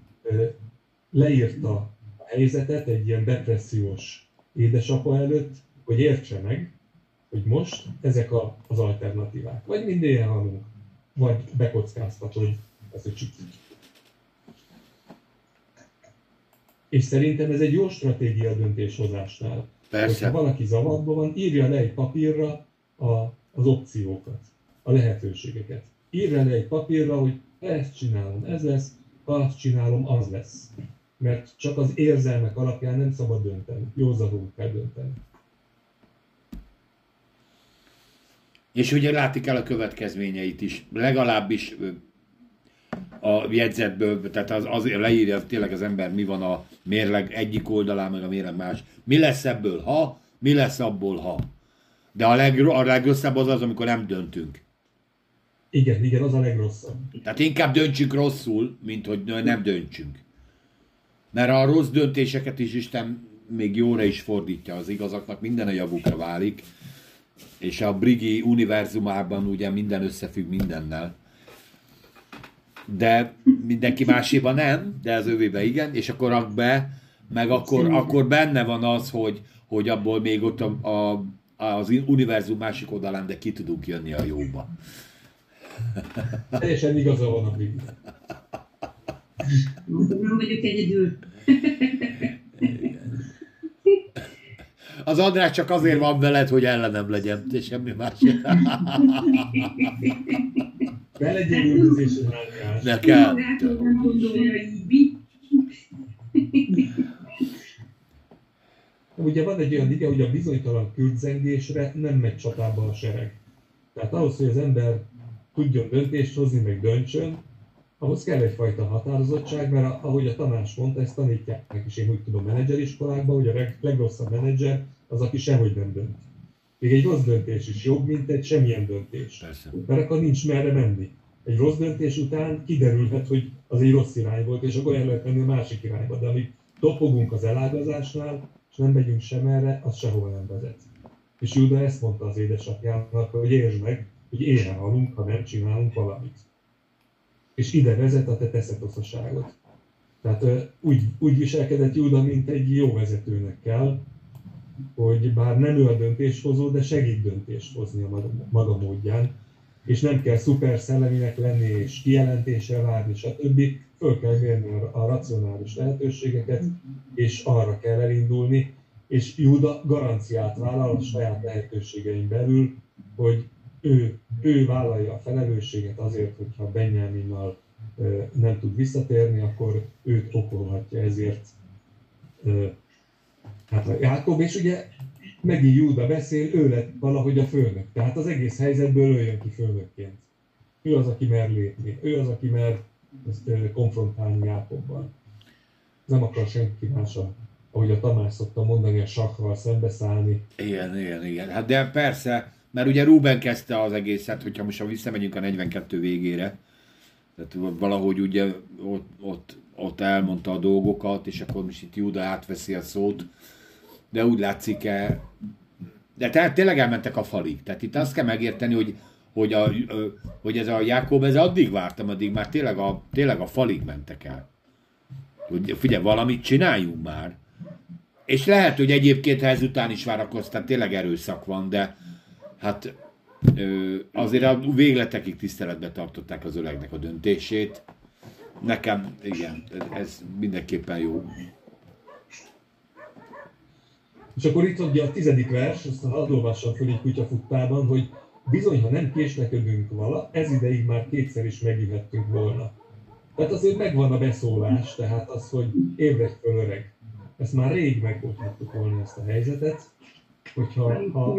Speaker 1: leírta a helyzetet egy ilyen depressziós édesapa előtt, hogy értse meg, hogy most ezek a, az alternatívák. Vagy minden halunk, vagy bekockáztatod ezt a csipit. És szerintem ez egy jó stratégia döntéshozásnál.
Speaker 3: Persze.
Speaker 1: Hogyha valaki zavarban van, írja le egy papírra a, az opciókat, a lehetőségeket. Írja le egy papírra, hogy ezt csinálom, ez lesz, azt csinálom, az lesz. Mert csak az érzelmek alapján nem szabad dönteni. Józanul kell dönteni.
Speaker 3: És ugye látni kell a következményeit is, legalábbis a jegyzetből, tehát az, az leírja tényleg az ember, mi van a mérleg egyik oldalán, meg a mérleg más. Mi lesz ebből, ha? Mi lesz abból, ha? De a, leg, a legrosszabb az az, amikor nem döntünk.
Speaker 1: Igen, igen, az a legrosszabb.
Speaker 3: Tehát inkább döntsük rosszul, mint hogy nem döntsünk. Mert a rossz döntéseket is Isten még jóra is fordítja az igazaknak, minden a javukra válik. És a Brigi univerzumában ugye minden összefügg mindennel. De mindenki máséban nem, de az övébe igen, és akkor rak be meg akkor, akkor benne van az, hogy, hogy abból még ott a, a, az univerzum másik oldalán, de ki tudunk jönni a jóba.
Speaker 1: Teljesen igaza van a.
Speaker 5: Nem vagyok egyedül.
Speaker 3: Az András csak azért van veled, hogy ellenem legyen, és semmi más.
Speaker 1: Be legyen üldözés és rángás.
Speaker 3: Nekem.
Speaker 1: Ugye van egy olyan ige, hogy a bizonytalan kürtzengésre nem megy csatába a sereg. Tehát ahhoz, hogy az ember tudjon döntést hozni, meg döntsön, ahhoz kell egyfajta határozottság, mert ahogy a Tamás mondta, ezt tanítják is, én úgy tudom menedzseriskolákban, hogy a leg- legrosszabb menedzser az, aki sehogy nem dönt. Még egy rossz döntés is jobb, mint egy semmilyen döntés.
Speaker 3: Persze.
Speaker 1: Mert akkor nincs merre menni. Egy rossz döntés után kiderülhet, hogy az egy rossz irány volt, és akkor el lehet menni a másik irányba. De amíg topogunk az elágazásnál, és nem megyünk sem erre, az sehova nem vezet. És Júda ezt mondta az édesapjának, hogy értsd meg, hogy éhen halunk, ha nem csinálunk valamit. És ide vezet a te teszetoszaságot. Tehát úgy, úgy viselkedett Júda, mint egy jó vezetőnek kell, hogy bár nem ő a döntéshozó, de segít döntést hozni a maga, maga módján, és nem kell szuper szelleminek lenni, és kijelentésre várni, stb. Föl kell mérni a, racionális lehetőségeket, és arra kell elindulni, és Júda garanciát vállal a saját lehetőségein belül, hogy ő, ő vállalja a felelősséget azért, hogyha Benyáminnal ö, nem tud visszatérni, akkor őt okolhatja ezért hát a Jákob, és ugye megint Júda beszél, ő lett valahogy a főnök. Tehát az egész helyzetből ő jön ki főnökként. Ő az, aki mer lépni. Ő az, aki mer ezt ö, konfrontálni Jákobbal. Nem akar senki más, a- ahogy a Tamás szokta mondani, a sakval szembeszállni.
Speaker 3: Igen, igen, igen. Hát de persze, mert ugye Ruben kezdte az egészet, hogyha most ha visszamegyünk a 42 végére, tehát valahogy ugye ott, ott, ott elmondta a dolgokat, és akkor most itt Júda átveszi a szót, de úgy látszik -e, de tehát tényleg elmentek a falig. Tehát itt azt kell megérteni, hogy, hogy, a, hogy ez a Jákob, ez addig vártam, addig már tényleg a, tényleg a falig mentek el. Hogy figyelj, valamit csináljunk már. És lehet, hogy egyébként, ha ezután is várakoztál, tényleg erőszak van, de hát azért a végletekig tiszteletbe tartották az ölegnek a döntését. Nekem, igen, ez mindenképpen jó.
Speaker 1: És akkor itt ugye a tizedik vers, azt hadd olvassam föl így kutyafuttában, hogy bizony, ha nem késlekedünk vala, ez ideig már kétszer is megjöhettünk volna. Tehát azért megvan a beszólás, tehát az, hogy ébredj föl öreg. Ezt már rég megoldhattuk volna ezt a helyzetet, hogyha ha,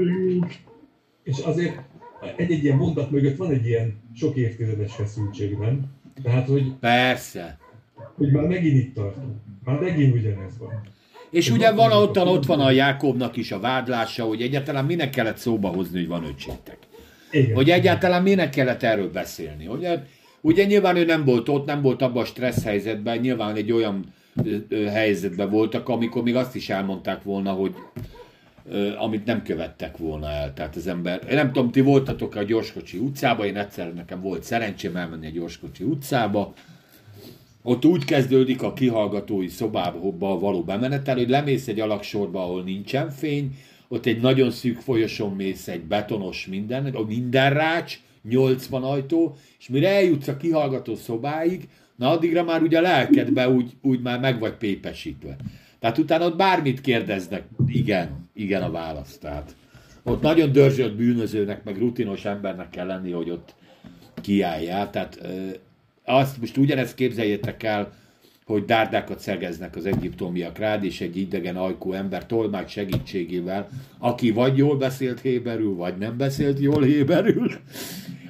Speaker 1: és azért egy-egy ilyen mondat mögött van egy ilyen sok évtizedes feszültség, nem? Tehát, hogy,
Speaker 3: Persze.
Speaker 1: hogy már megint itt tartunk. Már megint ugyanez van.
Speaker 3: És ugye van ott, ott van a Jákobnak is a vádlása, hogy egyáltalán minek kellett szóba hozni, hogy van öcsétek.
Speaker 1: Igen.
Speaker 3: Hogy egyáltalán minek kellett erről beszélni. Ugye, ugye nyilván ő nem volt ott, nem volt abban a stressz helyzetben, nyilván egy olyan helyzetben voltak, amikor még azt is elmondták volna, hogy amit nem követtek volna el. Tehát az ember, én nem tudom, ti voltatok a Gyorskocsi utcába, én egyszer nekem volt szerencsém elmenni a Gyorskocsi utcába, ott úgy kezdődik a kihallgatói szobába való bemenetel, hogy lemész egy alaksorba, ahol nincsen fény, ott egy nagyon szűk folyosón mész egy betonos minden, minden rács, 80 ajtó, és mire eljutsz a kihallgató szobáig, na addigra már ugye a lelkedbe úgy, úgy már meg vagy pépesítve. Tehát utána ott bármit kérdeznek, igen, igen a válasz. Tehát ott nagyon dörzsölt bűnözőnek, meg rutinos embernek kell lenni, hogy ott kiálljál. Tehát azt most ugyanezt képzeljétek el, hogy dárdákat szegeznek az egyiptomiak rád, és egy idegen ajkú ember tolmács segítségével, aki vagy jól beszélt héberül, vagy nem beszélt jól héberül.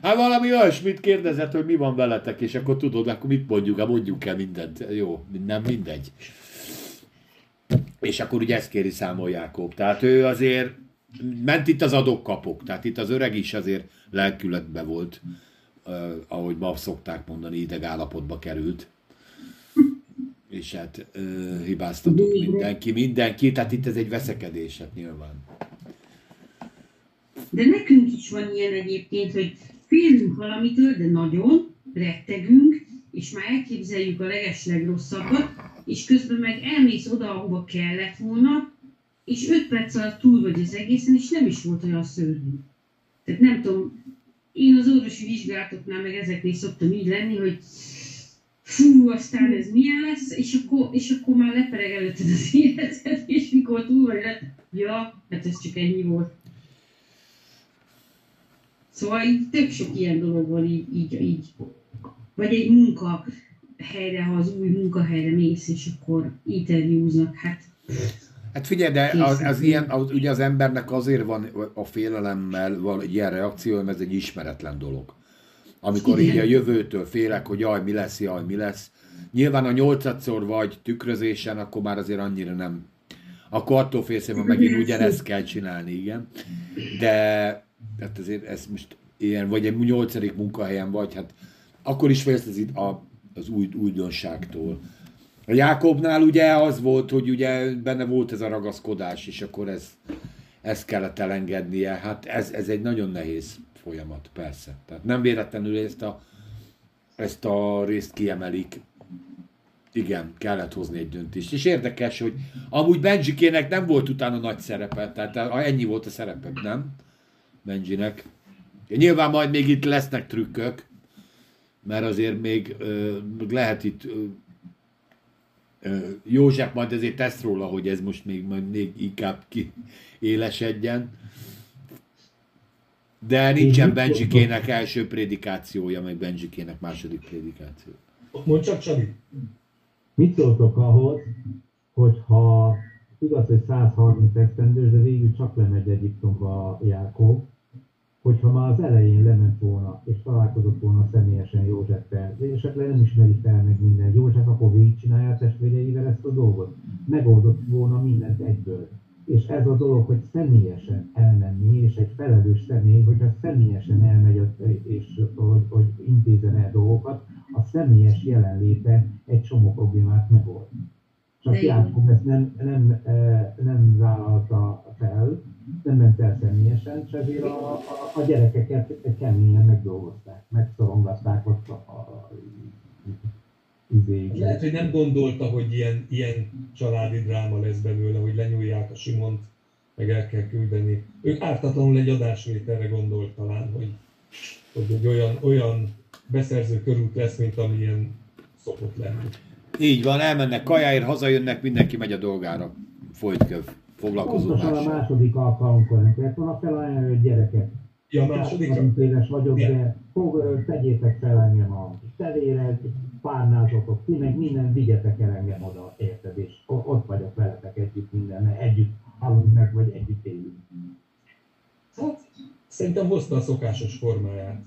Speaker 3: Hát valami olyasmit kérdezett, hogy mi van veletek, és akkor tudod, akkor mit mondjuk, hát mondjuk el mindent. Jó, nem mindegy. És akkor ugye ezt kéri számol Jákob. Tehát ő azért ment itt az adok-kapok. Tehát itt az öreg is azért lelkületbe volt, ahogy ma szokták mondani, ideg állapotba került. [laughs] És hát uh, hibáztatott mindenki, mindenki, tehát itt ez egy veszekedés, hát nyilván.
Speaker 5: De nekünk is van ilyen egyébként, hogy félünk valamitől, de nagyon, rettegünk, és már elképzeljük a legeslegrosszabbat, és közben meg elmész oda, ahova kellett volna, és 5 perc alatt túl vagy az egészen, és nem is volt olyan szörnyű. Tehát nem tudom, én az orvosi vizsgálatoknál meg ezeknél szoktam így lenni, hogy fú, aztán ez milyen lesz, és akkor, és akkor már lepereg előtted az [laughs] életed, és mikor túl vagy, le, ja, hát ez csak ennyi volt. Szóval így tök sok ilyen dolog van így, így, így. Vagy egy munka helyre, ha az új munkahelyre mész, és akkor interjúznak, hát
Speaker 3: Hát figyelj, de az, az ilyen, az, ugye az embernek azért van a félelemmel van egy ilyen reakció, mert ez egy ismeretlen dolog. Amikor
Speaker 5: Igen.
Speaker 3: így a jövőtől félek, hogy jaj, mi lesz, jaj, mi lesz. Nyilván a nyolcadszor vagy tükrözésen, akkor már azért annyira nem. Akkor attól félsz, hogy megint ugyanezt kell csinálni, igen. De hát azért ez most ilyen, vagy egy nyolcadik munkahelyen vagy, hát akkor is félsz az, a, az új, újdonságtól. A Jákobnál ugye az volt, hogy ugye benne volt ez a ragaszkodás, és akkor ez, ezt kellett elengednie. Hát ez, ez egy nagyon nehéz folyamat, persze. Tehát nem véletlenül ezt a, ezt a részt kiemelik. Igen, kellett hozni egy döntést. És érdekes, hogy amúgy Benjikének nem volt utána nagy szerepe, tehát ennyi volt a szerepe, nem? Benjinek. Nyilván majd még itt lesznek trükkök, mert azért még ö, lehet itt József majd ezért tesz róla, hogy ez most még, majd még inkább ki élesedjen. De nincsen Benjikének első prédikációja, meg Benjikének második prédikáció.
Speaker 1: Mondd csak, Csabi.
Speaker 6: Mit szóltok ahhoz, hogyha igaz, hogy 130 esztendős, de végül csak lemegy Egyiptomba Jákob, hogyha már az elején lement volna, és találkozott volna személyesen Józseffel, és esetleg nem ismeri fel meg minden. József akkor végigcsinálja a testvéreivel ezt a dolgot. Megoldott volna mindent egyből. És ez a dolog, hogy személyesen elmenni, és egy felelős személy, hogyha személyesen elmegy, és hogy, hogy intézen el dolgokat, a személyes jelenléte egy csomó problémát megold. Csak. Jákob ezt nem, nem, eh, nem vállalta fel, nem ment el személyesen, és ezért a, a, a gyerekeket keményen megdolgozták, megszorongatták ott a, a, a izéig.
Speaker 1: Lehet, hogy nem gondolta, hogy ilyen, ilyen családi dráma lesz belőle, hogy lenyúlják a Simont, meg el kell küldeni. Ő ártatlanul egy adásvételre gondolt talán, hogy, hogy egy olyan, olyan beszerző körút lesz, mint amilyen szokott lenni.
Speaker 3: Így van, elmennek kajáért, hazajönnek, mindenki megy a dolgára. Folyt köv. Foglalkozó
Speaker 6: Pontosan a második alkalomkor nem kellett volna felajánlani, hogy gyerekek,
Speaker 1: Ja, második,
Speaker 6: 30 éves vagyok,
Speaker 1: Igen.
Speaker 6: de fog, tegyétek fel engem a tevére, párnázatok ki, meg minden, vigyetek el engem oda, érted, és ott vagyok veletek együtt minden, mert együtt halunk meg, vagy együtt élünk.
Speaker 1: hát, szerintem hozta a szokásos formáját.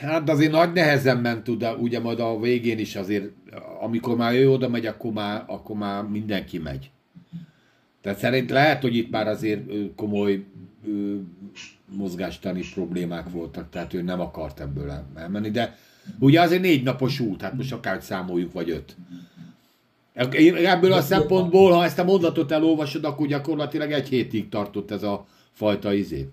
Speaker 3: Hát de azért nagy nehezen ment oda, ugye majd a végén is azért, amikor már ő oda megy, akkor már, akkor már mindenki megy. Tehát szerint lehet, hogy itt már azért komoly mozgástani problémák voltak, tehát ő nem akart ebből el- elmenni, de ugye azért négy napos út, hát most akár számoljuk, vagy öt. Ebből a szempontból, ha ezt a mondatot elolvasod, akkor gyakorlatilag egy hétig tartott ez a fajta izé.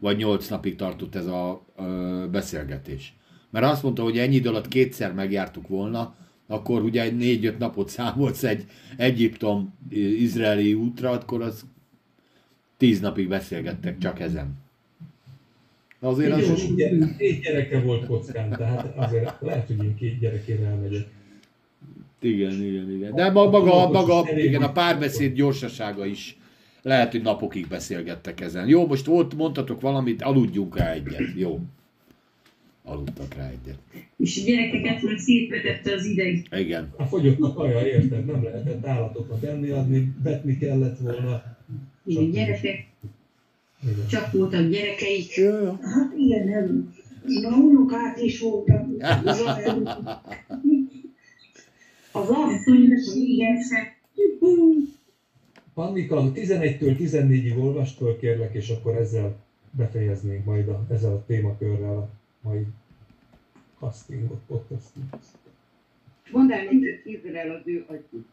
Speaker 3: Vagy nyolc napig tartott ez a ö, beszélgetés. Mert azt mondta, hogy ennyi idő alatt kétszer megjártuk volna, akkor ugye egy négy-öt napot számolsz egy Egyiptom-izraeli útra, akkor az tíz napig beszélgettek csak ezen. Azért az...
Speaker 1: Négy gyere- négy gyereke volt kockán, tehát azért lehet, hogy én két gyerekére elmegyek.
Speaker 3: Igen, igen, igen. De ma- maga, maga igen, a párbeszéd gyorsasága is lehet, hogy napokig beszélgettek ezen. Jó, most volt, mondtatok valamit, aludjunk rá egyet. Jó. Aludtak rá egyet.
Speaker 5: És a gyerekeket már szétvetette az ideg.
Speaker 3: Igen.
Speaker 1: A fogyott kaja, érted? Nem lehetett állatoknak enni adni, betni kellett volna.
Speaker 5: Igen, gyerekek,
Speaker 1: Igen.
Speaker 5: csak voltak gyerekeik.
Speaker 4: Hát ilyen nem. Na, unokák is voltak. Az asszonyos, igen.
Speaker 1: Pannika, 11-től 14-ig olvast föl, kérlek, és akkor ezzel befejeznénk majd a, ezzel a témakörrel a mai castingot, podcastingot.
Speaker 2: Mondd nekik Izrael az ő atyuk.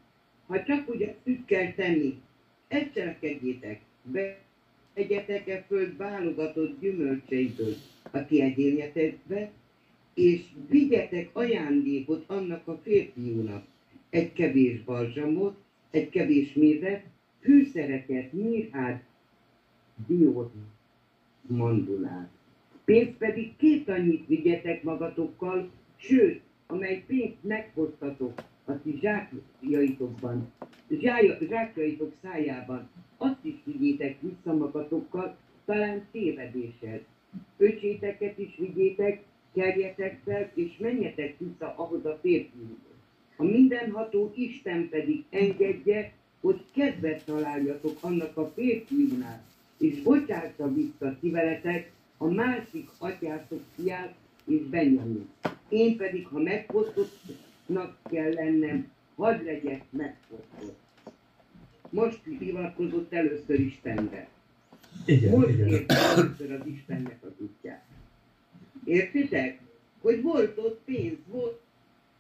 Speaker 2: Ha csak úgy úgy kell tenni, ezt cselekedjétek, be egyetek e föld válogatott gyümölcseiből, a ti egyényetekbe, és vigyetek ajándékot annak a férfiúnak. Egy kevés balzsamot, egy kevés mézet, fűszereket, mirhát, diót, mandulát. Pénzt pedig két annyit vigyetek magatokkal, sőt, amely pénzt meghoztatok a ti zsákjaitokban, zsája- zsákjaitok szájában, azt is vigyétek vissza magatokkal, talán tévedéssel. Öcséteket is vigyétek, kerjetek fel, és menjetek vissza ahhoz a férfihoz. A mindenható Isten pedig engedje, hogy kedvet találjatok annak a férfiúnál, és bocsássa vissza ti veletek a másik atyátok fiát és Benjamin. Én pedig, ha megfosztottnak kell lennem, hadd legyek megfosztott. Most hivatkozott először Istenre.
Speaker 1: Igen,
Speaker 2: Most
Speaker 1: igen.
Speaker 2: először az Istennek az útját. Értitek? Hogy volt ott pénz, volt,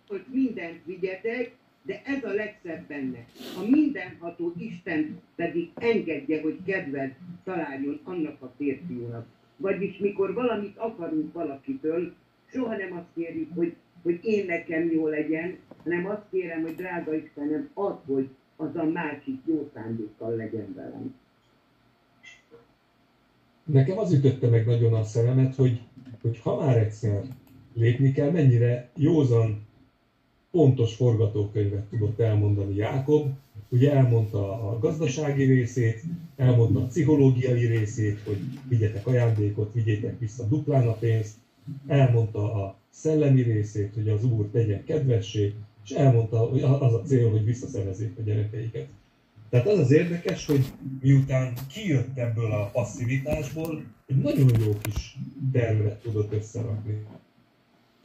Speaker 2: hogy mindent vigyetek, de ez a legszebb benne. A mindenható Isten pedig engedje, hogy kedved találjon annak a férfiúnak. Vagyis mikor valamit akarunk valakitől, soha nem azt kérjük, hogy, hogy én nekem jó legyen, hanem azt kérem, hogy drága Istenem, add, hogy az a másik jó szándékkal legyen velem.
Speaker 1: Nekem az ütötte meg nagyon a szememet, hogy, hogy ha már egyszer lépni kell, mennyire józan, pontos forgatókönyvet tudott elmondani Jákob. Ugye elmondta a gazdasági részét, elmondta a pszichológiai részét, hogy vigyetek ajándékot, vigyétek vissza duplán a pénzt, elmondta a szellemi részét, hogy az Úr tegyen kedvessé, és elmondta, hogy az a cél, hogy visszaszerezzék a gyerekeiket. Tehát az az érdekes, hogy miután kijött ebből a passzivitásból, egy nagyon jó kis tervet tudott összerakni.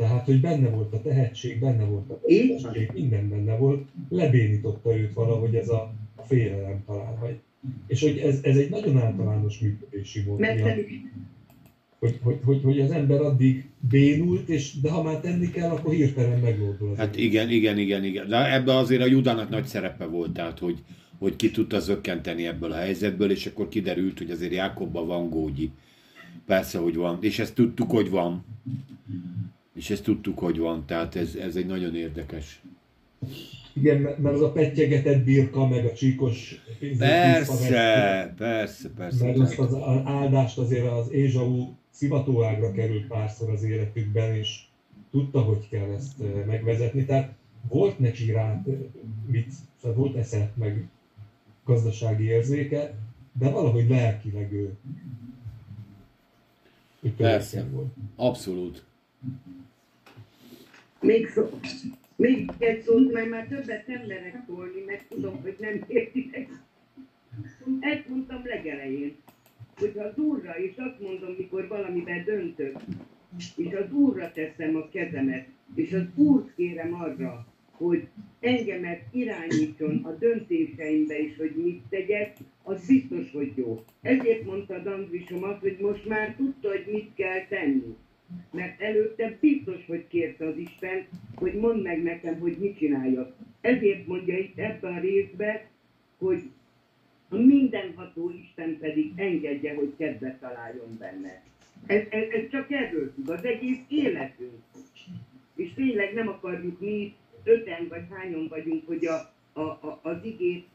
Speaker 1: Tehát, hogy benne volt a tehetség, benne volt a tehetség, minden benne volt, lebénította őt valahogy ez a félelem talán. Vagy. És hogy ez, ez egy nagyon általános működési mód,
Speaker 2: Mert
Speaker 1: hogy, hogy, hogy, hogy, hogy az ember addig bénult, és de ha már tenni kell, akkor hirtelen megoldul
Speaker 3: Hát igen, igen, igen, igen. De ebben azért a Judának nagy szerepe volt, tehát hogy, hogy ki tudta zökkenteni ebből a helyzetből, és akkor kiderült, hogy azért Jákobban van gógyi. Persze, hogy van. És ezt tudtuk, hogy van. És ezt tudtuk, hogy van. Tehát ez, ez egy nagyon érdekes.
Speaker 1: Igen, mert az a pettyegetett birka, meg a csíkos
Speaker 3: Persze, persze, persze.
Speaker 1: Mert azt az áldást azért az Ézsau szivatóágra került párszor az életükben, és tudta, hogy kell ezt megvezetni. Tehát volt neki rá mit, tehát volt esze, meg gazdasági érzéke, de valahogy lelkileg ő, ő
Speaker 3: Persze.
Speaker 1: volt.
Speaker 3: Abszolút.
Speaker 2: Még, szó, még egy szót, mert már többet nem merek szólni, mert tudom, hogy nem értitek. Ezt mondtam legelején, hogy az Úrra, és azt mondom, mikor valamiben döntök, és az Úrra teszem a kezemet, és az Úrt kérem arra, hogy engemet irányítson a döntéseimbe is, hogy mit tegyek, az biztos, hogy jó. Ezért mondta Dandvisom azt, hogy most már tudta, hogy mit kell tenni. Mert előtte biztos, hogy kérte az Isten, hogy mondd meg nekem, hogy mit csináljak. Ezért mondja itt ebben a részben, hogy a mindenható Isten pedig engedje, hogy kedvet találjon benne. Ez, ez, ez csak erről tud, az egész életünk. És tényleg nem akarjuk mi öten vagy hányan vagyunk, hogy a, a, a, az igét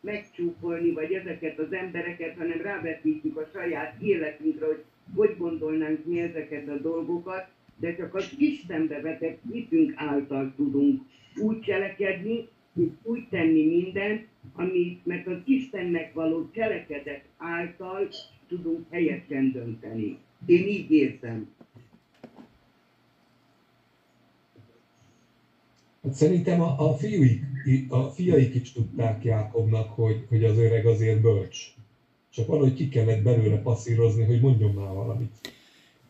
Speaker 2: megcsúfolni, vagy ezeket az embereket, hanem rávetítjük a saját életünkre, hogy hogy gondolnánk mi ezeket a dolgokat, de csak az Istenbe vetett hitünk által tudunk úgy cselekedni, és úgy tenni mindent, amit, mert az Istennek való cselekedet által tudunk helyesen dönteni. Én így érzem.
Speaker 1: Hát szerintem a, a, fiúik, a fiaik is tudták Jákobnak, hogy, hogy az öreg azért bölcs. Csak valahogy ki kellett belőle passzírozni, hogy mondjon már valamit.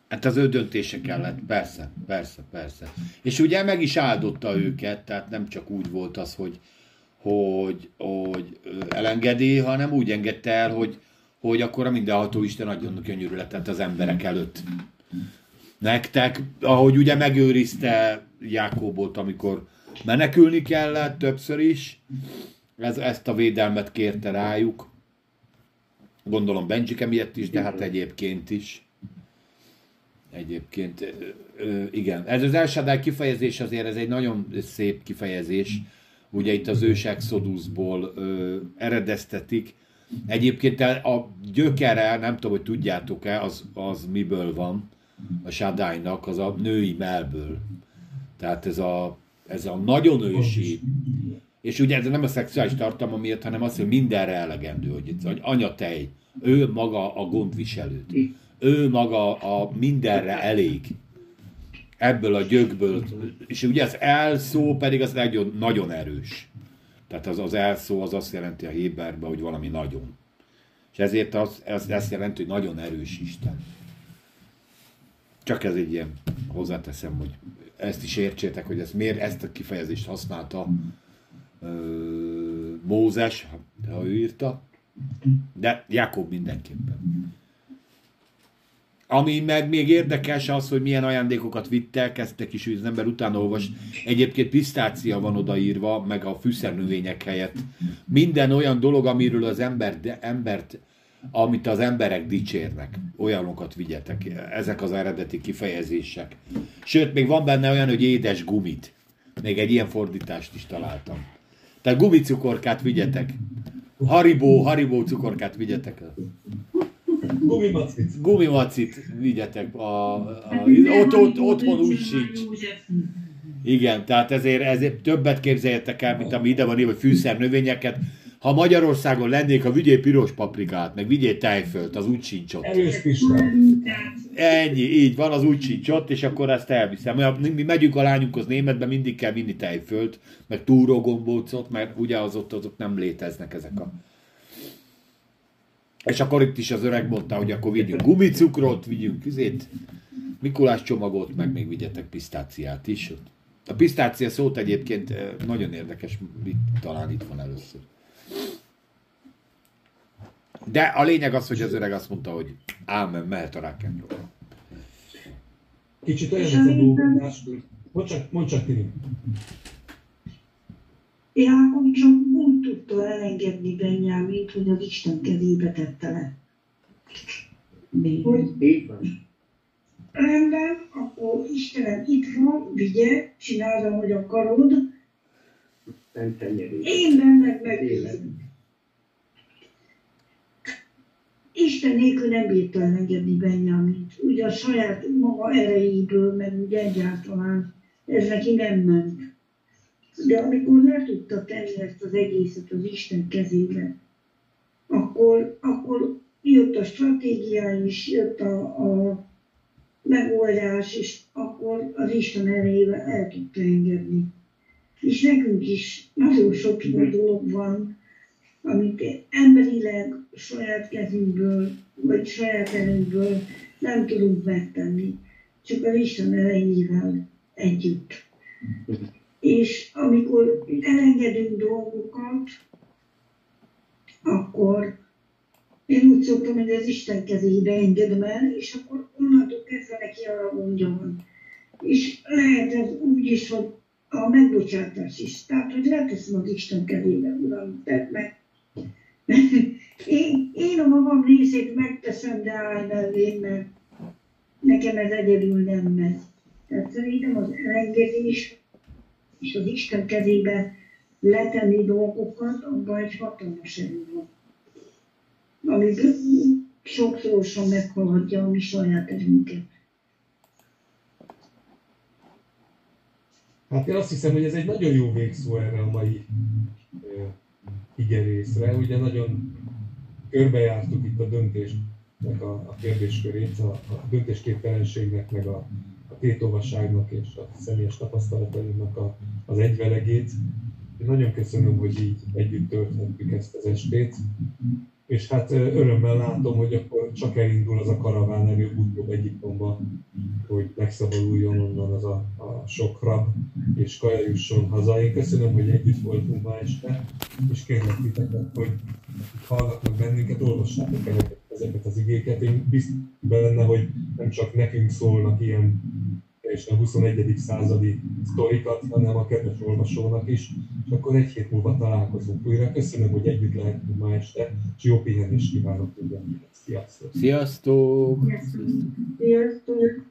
Speaker 3: Hát az ő döntése kellett, persze, persze, persze. És ugye meg is áldotta őket, tehát nem csak úgy volt az, hogy, hogy, hogy elengedi, hanem úgy engedte el, hogy, hogy akkor a mindenható Isten adjon könyörületet az emberek előtt. Nektek, ahogy ugye megőrizte Jákobot, amikor menekülni kellett többször is, ez, ezt a védelmet kérte rájuk. Gondolom Benjike miatt is, de hát egyébként is. Egyébként, igen. Ez az El kifejezés azért, ez egy nagyon szép kifejezés. Ugye itt az ős Exodusból eredeztetik. Egyébként a gyökere, nem tudom, hogy tudjátok-e, az, az miből van a Shaddai-nak, az a női melből. Tehát ez a, ez a nagyon ősi, és ugye ez nem a szexuális tartalma miatt, hanem az, hogy mindenre elegendő, hogy itt, hogy anyatej, ő maga a gondviselőt. Ő maga a mindenre elég. Ebből a gyökből. És ugye az elszó pedig az nagyon, nagyon erős. Tehát az, az elszó az azt jelenti a Héberben, hogy valami nagyon. És ezért az, ez, ezt jelenti, hogy nagyon erős Isten. Csak ez egy ilyen, hozzáteszem, hogy ezt is értsétek, hogy ezt miért ezt a kifejezést használta Mózes, ha ő írta, de Jakob mindenképpen. Ami meg még érdekes az, hogy milyen ajándékokat vittek, kezdtek is, hogy az ember utána olvas. Egyébként pisztácia van odaírva, meg a fűszernövények helyett. Minden olyan dolog, amiről az ember, de, embert, amit az emberek dicsérnek, olyanokat vigyetek. Ezek az eredeti kifejezések. Sőt, még van benne olyan, hogy édes gumit. Még egy ilyen fordítást is találtam. Tehát gumicukorkát vigyetek. Haribó, haribó cukorkát vigyetek.
Speaker 1: Gumimacit.
Speaker 3: Gumimacit vigyetek. A, a, ott, ott, otthon úgy sincs. Igen, tehát ezért, ezért többet képzeljetek el, mint ami ide van írva, hogy fűszernövényeket. Ha Magyarországon lennék, ha vigyél piros paprikát, meg vigyél tejfölt, az úgy sincs ott. Ennyi, így van, az úgy sincs ott, és akkor ezt elviszem. Mi megyünk a lányunkhoz németbe, mindig kell vinni tejfölt, meg túrógombócot, mert ugye az ott azok nem léteznek ezek a... És akkor itt is az öreg mondta, hogy akkor vigyünk gumicukrot, vigyünk üzét, Mikulás csomagot, meg még vigyetek pisztáciát is. A pisztácia szót egyébként eh, nagyon érdekes, talán itt van először. De a lényeg az, hogy az öreg azt mondta, hogy ámen, mehet a rock'n'roll.
Speaker 1: Kicsit olyan ez a dolgozás, mondd csak, mondd csak Tini.
Speaker 4: Jákob csak úgy tudta elengedni Benyámint, hogy az Isten kezébe tette le. Hogy rendben, akkor Istenem itt van, vigye, csináld, ahogy akarod. Én bennek megbízom. Isten nélkül nem bírta elengedni Benjamint. Ugye a saját maga erejéből, meg ugye egyáltalán ez neki nem ment. De amikor le tudta tenni ezt az egészet az Isten kezébe, akkor, akkor jött a stratégia is, jött a, a megoldás, és akkor az Isten erejével el tudta engedni. És nekünk is nagyon sok dolog van, amit emberileg saját kezünkből, vagy saját erőnkből nem tudunk megtenni, csak az Isten erejével együtt. És amikor elengedünk dolgokat, akkor én úgy szoktam, hogy az Isten kezébe engedem el, és akkor onnantól kezdve neki arra mondjam. És lehet ez úgy is, hogy a megbocsátás is. Tehát, hogy leteszem az Isten kezébe, Uram, tedd meg, [laughs] én, én a magam részét megteszem, de állj mellé, mert nekem ez egyedül nem megy. Tehát szerintem az elengedés és az Isten kezébe letenni dolgokat, abban egy hatalmas erő van. Ami sokszorosan meghaladja a mi saját erőnket.
Speaker 1: Hát én azt hiszem, hogy ez egy nagyon jó végszó erre a mai igerészre. Ugye nagyon körbejártuk itt a döntésnek a, a kérdéskörét, a, a döntésképtelenségnek, meg a, a tétovasságnak és a személyes tapasztalatainknak a, az egyvelegét. Én nagyon köszönöm, hogy így együtt tölthettük ezt az estét és hát örömmel látom, hogy akkor csak elindul az a karaván előbb-utóbb Egyiptomba, hogy megszabaduljon onnan az a, a sok rab, és kaja jusson haza. Én köszönöm, hogy együtt voltunk ma este, és kérlek titeket, hogy hallgatnak bennünket, olvassátok el ezeket az igéket. Én biztos benne, hogy nem csak nekünk szólnak ilyen és a 21. századi sztorikat, hanem a kedves olvasónak is. És akkor egy hét múlva találkozunk újra. Köszönöm, hogy együtt lehetünk ma este, és jó pihenést kívánok mindenkinek. Sziasztok!
Speaker 3: Sziasztok!
Speaker 4: Sziasztok!